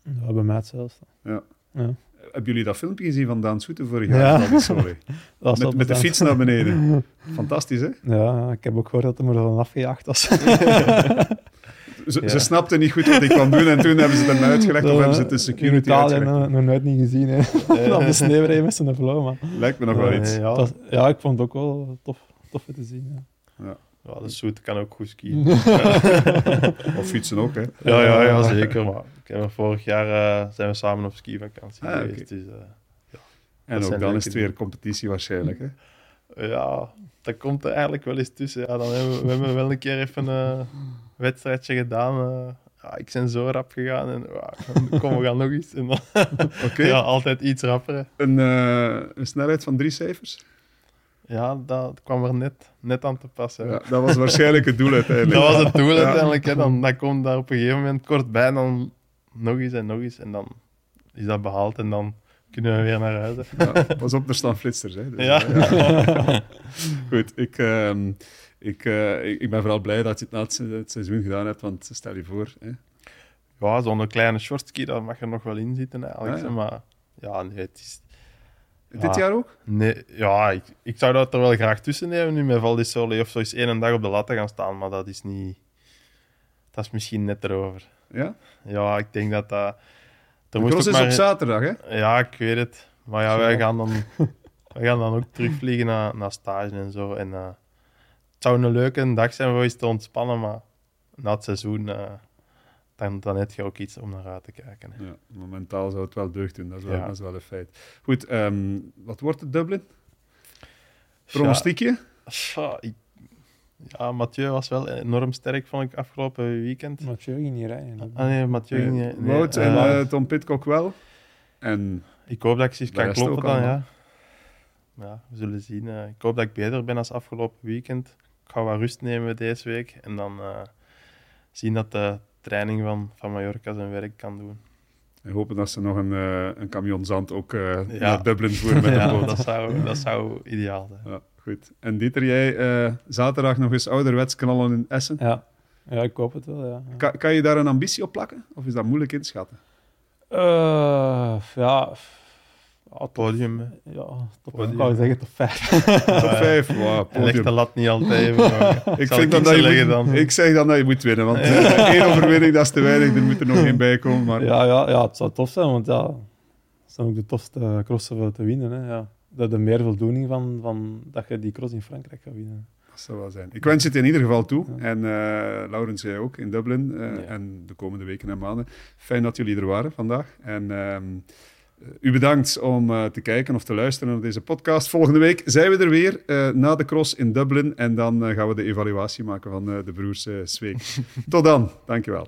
Ja, bij mij hetzelfde. Ja. Ja. Hebben jullie dat filmpje gezien van Daan Soete vorig Ja. jaar? Ja. Sorry. Dat was Met, met de fiets naar beneden. Fantastisch, hè? Ja, ik heb ook gehoord dat hij er dan afgejaagd was. Ze, Ja. ze snapten niet goed wat ik kwam doen en toen hebben ze het hem uitgelegd of hebben ze het de In security Italië uitgelegd. nog, nog nooit niet gezien. Hè. Op de sneeuw rijden met zijn flow, man. Lijkt me nog wel Eh, iets. ja. Dat ja, ik vond het ook wel tof, tof te zien. Ja. ja, de zoet kan ook goed skiën. Of fietsen ook, hè? Ja, ja, ja, zeker. Maar ik heb vorig jaar eh, zijn we samen op skivakantie Ah, geweest. Dus, eh, En ook dan is het weer competitie waarschijnlijk, hè? Ja, dat komt er eigenlijk wel eens tussen. Ja, dan hebben we, we hebben wel een keer even een wedstrijdje gedaan. eh. ja, ik ben zo rap gegaan en kom, we gaan nog eens. En dan, Oké. ja, altijd iets rapper. hè. Een, eh, een snelheid van drie cijfers? Ja, dat kwam er net, net aan te passen. Ja, dat was waarschijnlijk het doel uiteindelijk. Dat was het doel uiteindelijk. Hè. Dan, dan komt daar op een gegeven moment kort bij dan nog eens en nog eens. En dan is dat behaald en dan kunnen we weer naar huis. hè. Ja, pas op, er staan flitsers. Hè. Dus, Ja. eh, Goed, ik, ehm, ik, eh, ik, ik ben vooral blij dat je het na het, se- het seizoen gedaan hebt, want stel je voor... Hè. Ja, zo'n kleine shortski, dat mag er nog wel in zitten eigenlijk. Ah, ja. Maar ja, nee, het is... Dit Ja. jaar ook? Nee, ja, ik, ik zou dat er wel graag tussen nemen nu met Val Sole of zo eens één dag op de lat te gaan staan, maar dat is niet... Dat is misschien net erover. Ja? Ja, ik denk dat dat... De Er cross is maar... op zaterdag, hè? Ja, ik weet het. Maar ja, wij gaan dan, wij gaan dan ook terugvliegen naar, naar stage en zo. En, het zou een leuke dag zijn voor eens te ontspannen, maar na het seizoen eh, dan, dan heb je ook iets om naar uit te kijken. hè. Ja, momentaal zou het wel deugd doen, dat is wel, Ja. dat is wel een feit. Goed, ehm, wat wordt het Dublin? Pronostiekje? Ja, ja, Mathieu was wel enorm sterk, vond ik, afgelopen weekend. Mathieu ging niet rijden. Ah nee, Mathieu ging niet- nee, Wout en eh, eh, Tom Pitcock wel. En Ik hoop dat ik ze de kan kloppen ook dan, ja. Ja, we zullen zien. ik hoop dat ik beter ben als afgelopen weekend. Ik ga wat rust nemen deze week en dan eh, zien dat de training van, van Mallorca zijn werk kan doen. we hopen dat ze nog een, eh, een camion zand ook eh, Ja. naar Dublin voeren met een ja, boot. dat zou, dat zou ideaal zijn. Ja, goed. En Dieter, jij eh, zaterdag nog eens ouderwets knallen in Essen. Ja. ja, ik hoop het wel. Ja. Kan, kan je daar een ambitie op plakken? Of is dat moeilijk inschatten? Eh, ja, top, Podium. ja, top, Podium. ik wou zeggen top 5. Top 5, wow, En leg de lat niet altijd even. Ik, vind dan iets dat je leggen moet- dan? ik zeg dan dat je moet winnen, want eh, één overwinning dat is te weinig, er moet er nog één bij komen. Maar ja, ja, ja, het zou tof zijn, want ja, het zijn ook de tofste crossen voor te winnen. Hè, ja. Dat de meer voldoening van, van dat je die cross in Frankrijk gaat winnen. dat zou wel zijn. Ik wens je het in ieder geval toe. Ja. En eh Laurens, jij ook in Dublin. eh, Ja. En de komende weken en maanden. Fijn dat jullie er waren vandaag. En ehm, u bedankt om eh, te kijken of te luisteren naar deze podcast. Volgende week zijn we er weer eh, na de cross in Dublin. En dan eh, gaan we de evaluatie maken van eh, de broers eh Zweek. Tot dan. Dankjewel.